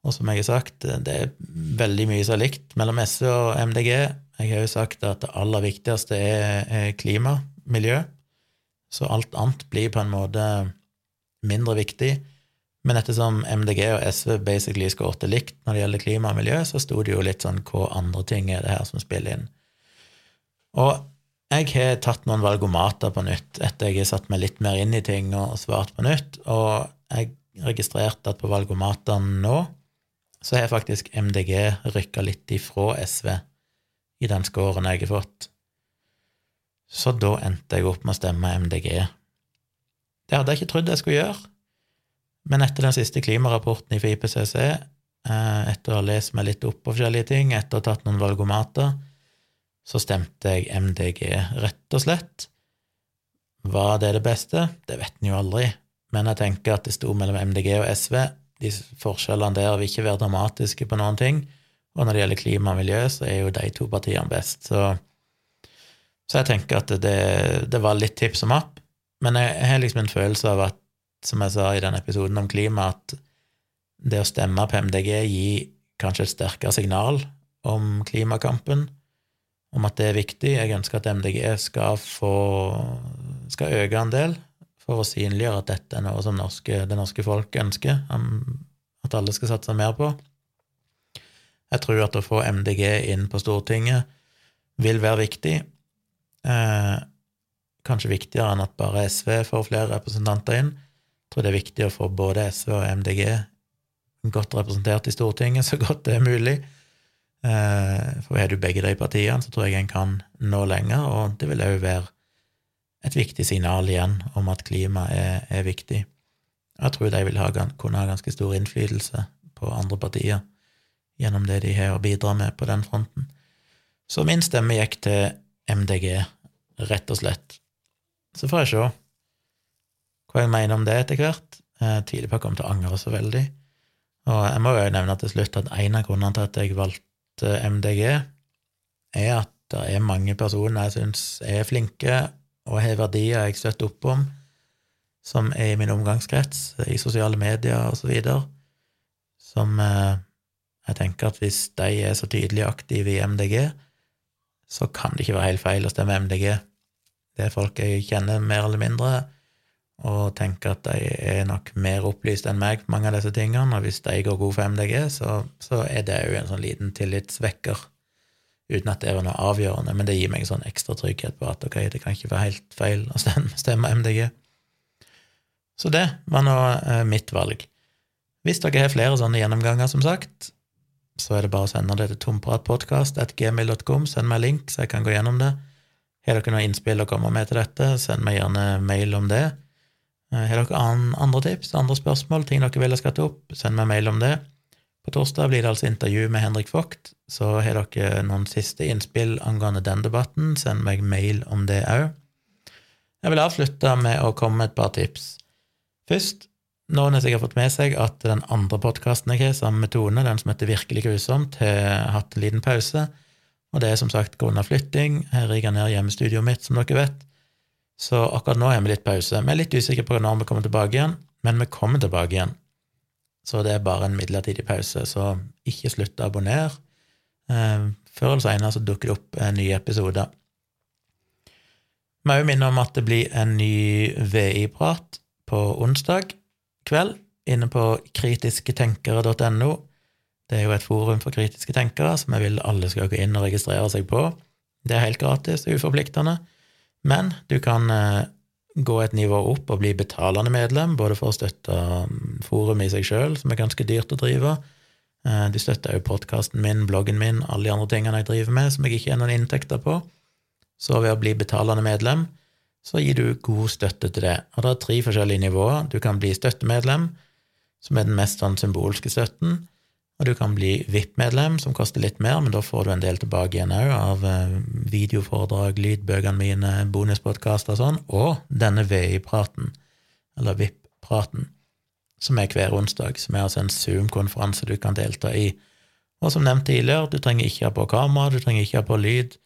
Og som jeg har sagt, det er veldig mye som er likt mellom SV og MDG. Jeg har jo sagt at det aller viktigste er, klima, miljø, så alt annet blir på en måte mindre viktig. Men ettersom MDG og SV basically skårte likt når det gjelder klima og miljø, så sto det jo litt sånn hva andre ting er det her som spiller inn. Og jeg har tatt noen valgomater på nytt etter jeg har satt meg litt mer inn i ting og svart på nytt, og jeg registrerte at på valgomatene nå så har faktisk MDG rykka litt ifra SV i den scoren jeg har fått. Så da endte jeg opp med å stemme MDG. Det hadde jeg ikke trodd jeg skulle gjøre, men etter den siste klimarapporten fra IPCC, eh, etter å ha lest meg litt opp på forskjellige ting, etter å ha tatt noen valgomater, så stemte jeg MDG, rett og slett, Var det det beste? Det vet en jo aldri. Men jeg tenker at det sto mellom MDG og SV. De forskjellene der vil ikke være dramatiske på noen ting. Og når det gjelder klima og miljø, så er jo de to partiene best. Så, så jeg tenker at det, det var litt tips om app. Men jeg, jeg har liksom en følelse av at, som jeg sa i den episoden om klima, at det å stemme på MDG gir kanskje et sterkere signal om klimakampen, om at det er viktig. Jeg ønsker at MDG skal få skal øke en del for å synliggjøre at dette er noe som norske, det norske folk ønsker, at alle skal satse mer på. Jeg tror at å få MDG inn på Stortinget vil være viktig. Eh, kanskje viktigere enn at bare SV får flere representanter inn. Jeg tror det er viktig å få både SV og MDG godt representert i Stortinget så godt det er mulig. Eh, for er du begge de partiene, så tror jeg en kan nå lenger, og det vil òg være et viktig signal igjen om at klima er, er viktig. Jeg tror de vil ha, kunne ha ganske stor innflytelse på andre partier gjennom det de har å bidra med på den fronten. Så min stemme gikk til MDG, rett og slett. Så får jeg se hva jeg mener om det etter hvert. Tidlig på at jeg kom til å angre så veldig. Og jeg må jo nevne til slutt at en av grunnene til at jeg valgte MDG, er at det er mange personer jeg syns er flinke og har verdier jeg støtter opp om, som er i min omgangskrets, i sosiale medier videre, som eh, jeg tenker at hvis de er så tydelig aktive i MDG, så kan det ikke være helt feil å stemme MDG. Det er folk jeg kjenner mer eller mindre, og tenker at de er nok mer opplyst enn meg på mange av disse tingene, og hvis de går god for MDG, så, så er det jo en sånn liten tillitsvekker, uten at det var noe avgjørende, men det gir meg en sånn ekstra trygghet på at ok, det kan ikke være helt feil å stemme, MDG. Så det var nå eh, mitt valg. Hvis dere har flere sånne gjennomganger, som sagt, så er det bare å sende det til tompratpodkast.gmil.com. send meg link, så jeg kan gå gjennom det. Har dere noe innspill å komme med til dette, send meg gjerne mail om det. Eh, har dere andre tips, andre spørsmål, ting dere vil skal ta opp, send meg mail om det. På torsdag blir det altså intervju med Henrik Vogt, så har dere noen siste innspill angående den debatten, send meg mail om det òg. Jeg vil avslutte med å komme med et par tips. Først, noen har sikkert fått med seg at den andre podkasten jeg har sammen med Tone, den som heter Virkelig grusomt, har hatt en liten pause, og det er som sagt grunnet flytting. Jeg rigger ned hjemmestudioet mitt, som dere vet. Så akkurat nå har vi litt pause. Vi er litt usikre på når vi kommer tilbake igjen, men vi kommer tilbake igjen. Så det er bare en midlertidig pause, så ikke slutt å abonnere. Eh, før eller senere så dukker det opp en ny episode. Vi må òg minne om at det blir en ny VI-prat på onsdag kveld inne på kritisketenkere.no. Det er jo et forum for kritiske tenkere som jeg vil alle skal gå inn og registrere seg på. Det er helt gratis uforpliktende. Men du kan eh, gå et nivå opp og bli betalende medlem, både for å støtte mm, forumet i seg sjøl, som er ganske dyrt å drive. Eh, du støtter jo podkasten min, bloggen min, alle de andre tingene jeg driver med som jeg ikke har noen inntekter på. Så ved å bli betalende medlem, så gir du god støtte til det. Og det er tre forskjellige nivåer. Du kan bli støttemedlem, som er den mest sånn symbolske støtten. Og du kan bli VIP-medlem, som koster litt mer, men da får du en del tilbake igjen òg, av eh, videoforedrag, lydbøkene mine, bonuspodkaster og sånn, og denne VI-praten, eller VIP-praten, som er hver onsdag, som er altså en Zoom-konferanse du kan delta i. Og som nevnt tidligere, du trenger ikke ha på kamera, du trenger ikke ha på lyd,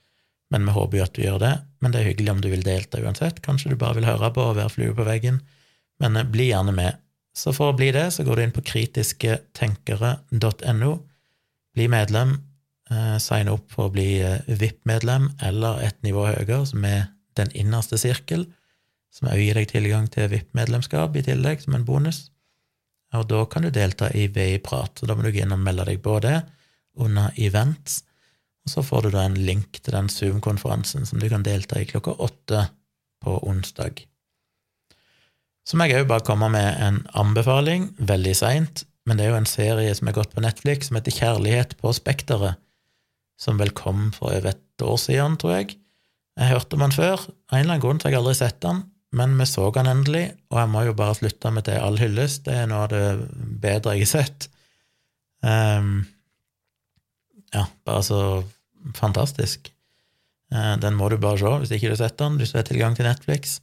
men vi håper jo at du gjør det. Men det er hyggelig om du vil delta uansett. Kanskje du bare vil høre på og være flue på veggen. Men eh, bli gjerne med. Så for å bli det, så går du inn på kritisketenkere.no, bli medlem, eh, sign opp for å bli eh, VIP-medlem eller et nivå høyere, som er den innerste sirkel, som òg gir deg tilgang til VIP-medlemskap i tillegg, som en bonus. Og da kan du delta i VI-prat, så da må du gå inn og melde deg på det under events, og så får du da en link til den Zoom-konferansen som du kan delta i klokka åtte på onsdag. Så må jeg òg bare komme med en anbefaling, veldig seint, men det er jo en serie som er gått på Netflix, som heter Kjærlighet på spekteret, som vel kom for over et år siden, tror jeg. Jeg hørte om den før, av en eller annen grunn så har jeg aldri sett den, men vi så den endelig, og jeg må jo bare slutte med til all hyllest, det er noe av det bedre jeg har sett. Um, ja, bare så fantastisk. Uh, den må du bare se hvis ikke du har sett den, hvis du har tilgang til Netflix.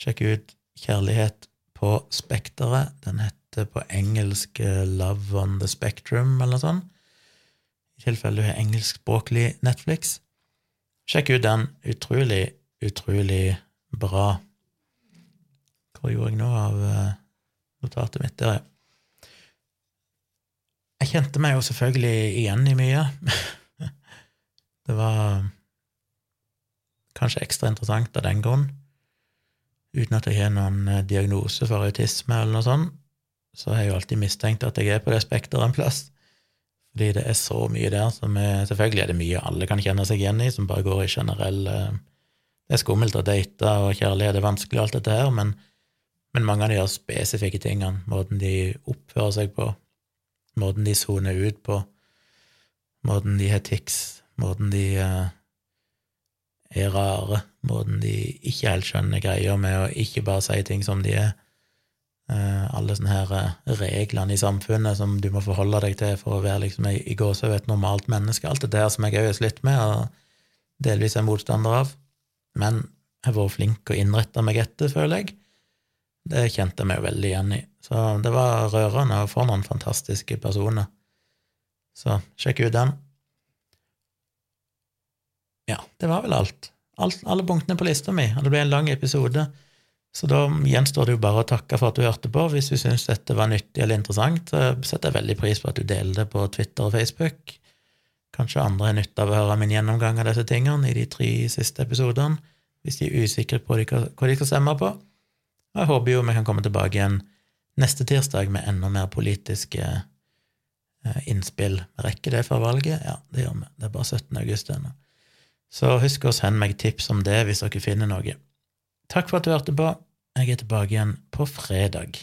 Sjekk ut Kjærlighet på Spekteret. Den heter på engelsk eh, Love on the Spectrum, eller noe sånt. I tilfelle du har engelskspråklig Netflix. Sjekk ut den. Utrolig, utrolig bra. Hva gjorde jeg nå av uh, notatet mitt? Der, ja. Jeg kjente meg jo selvfølgelig igjen i mye. det var kanskje ekstra interessant av den grunn. Uten at jeg har noen eh, diagnose for autisme eller noe sånt, så har jeg jo alltid mistenkt at jeg er på det spekteret en plass. Fordi det er så mye der som er Selvfølgelig er det mye alle kan kjenne seg igjen i, som bare går i generell eh, Det er skummelt å date, og kjærlighet er vanskelig, og alt dette her, men, men mange av de her spesifikke tingene, måten de oppfører seg på, måten de soner ut på, måten de har tics, måten de uh, er rare, måten de ikke helt skjønner greia med å ikke bare si ting som de er, Eh, alle sånne her eh, reglene i samfunnet som du må forholde deg til for å være liksom i gåsehud et normalt menneske. Alt det der som jeg òg har slitt med, og delvis er motstander av. Men jeg har vært flink å innrette meg etter, føler jeg. Det kjente jeg meg veldig igjen i. Så det var rørende, å få noen fantastiske personer. Så sjekk ut den. Ja, det var vel alt. alt alle punktene på lista mi, og det ble en lang episode. Så da gjenstår det jo bare å takke for at du hørte på. Hvis du syns dette var nyttig eller interessant, så setter jeg veldig pris på at du deler det på Twitter og Facebook. Kanskje andre har nytte av å høre min gjennomgang av disse tingene i de tre siste episodene, hvis de er usikre på hva de skal stemme på. Og jeg håper jo vi kan komme tilbake igjen neste tirsdag med enda mer politiske eh, innspill. Rekker det før valget? Ja, det gjør vi. Det er bare 17. august ennå. Så husk å sende meg tips om det hvis dere finner noe. Takk for at du hørte på. Jeg er tilbake igjen på fredag.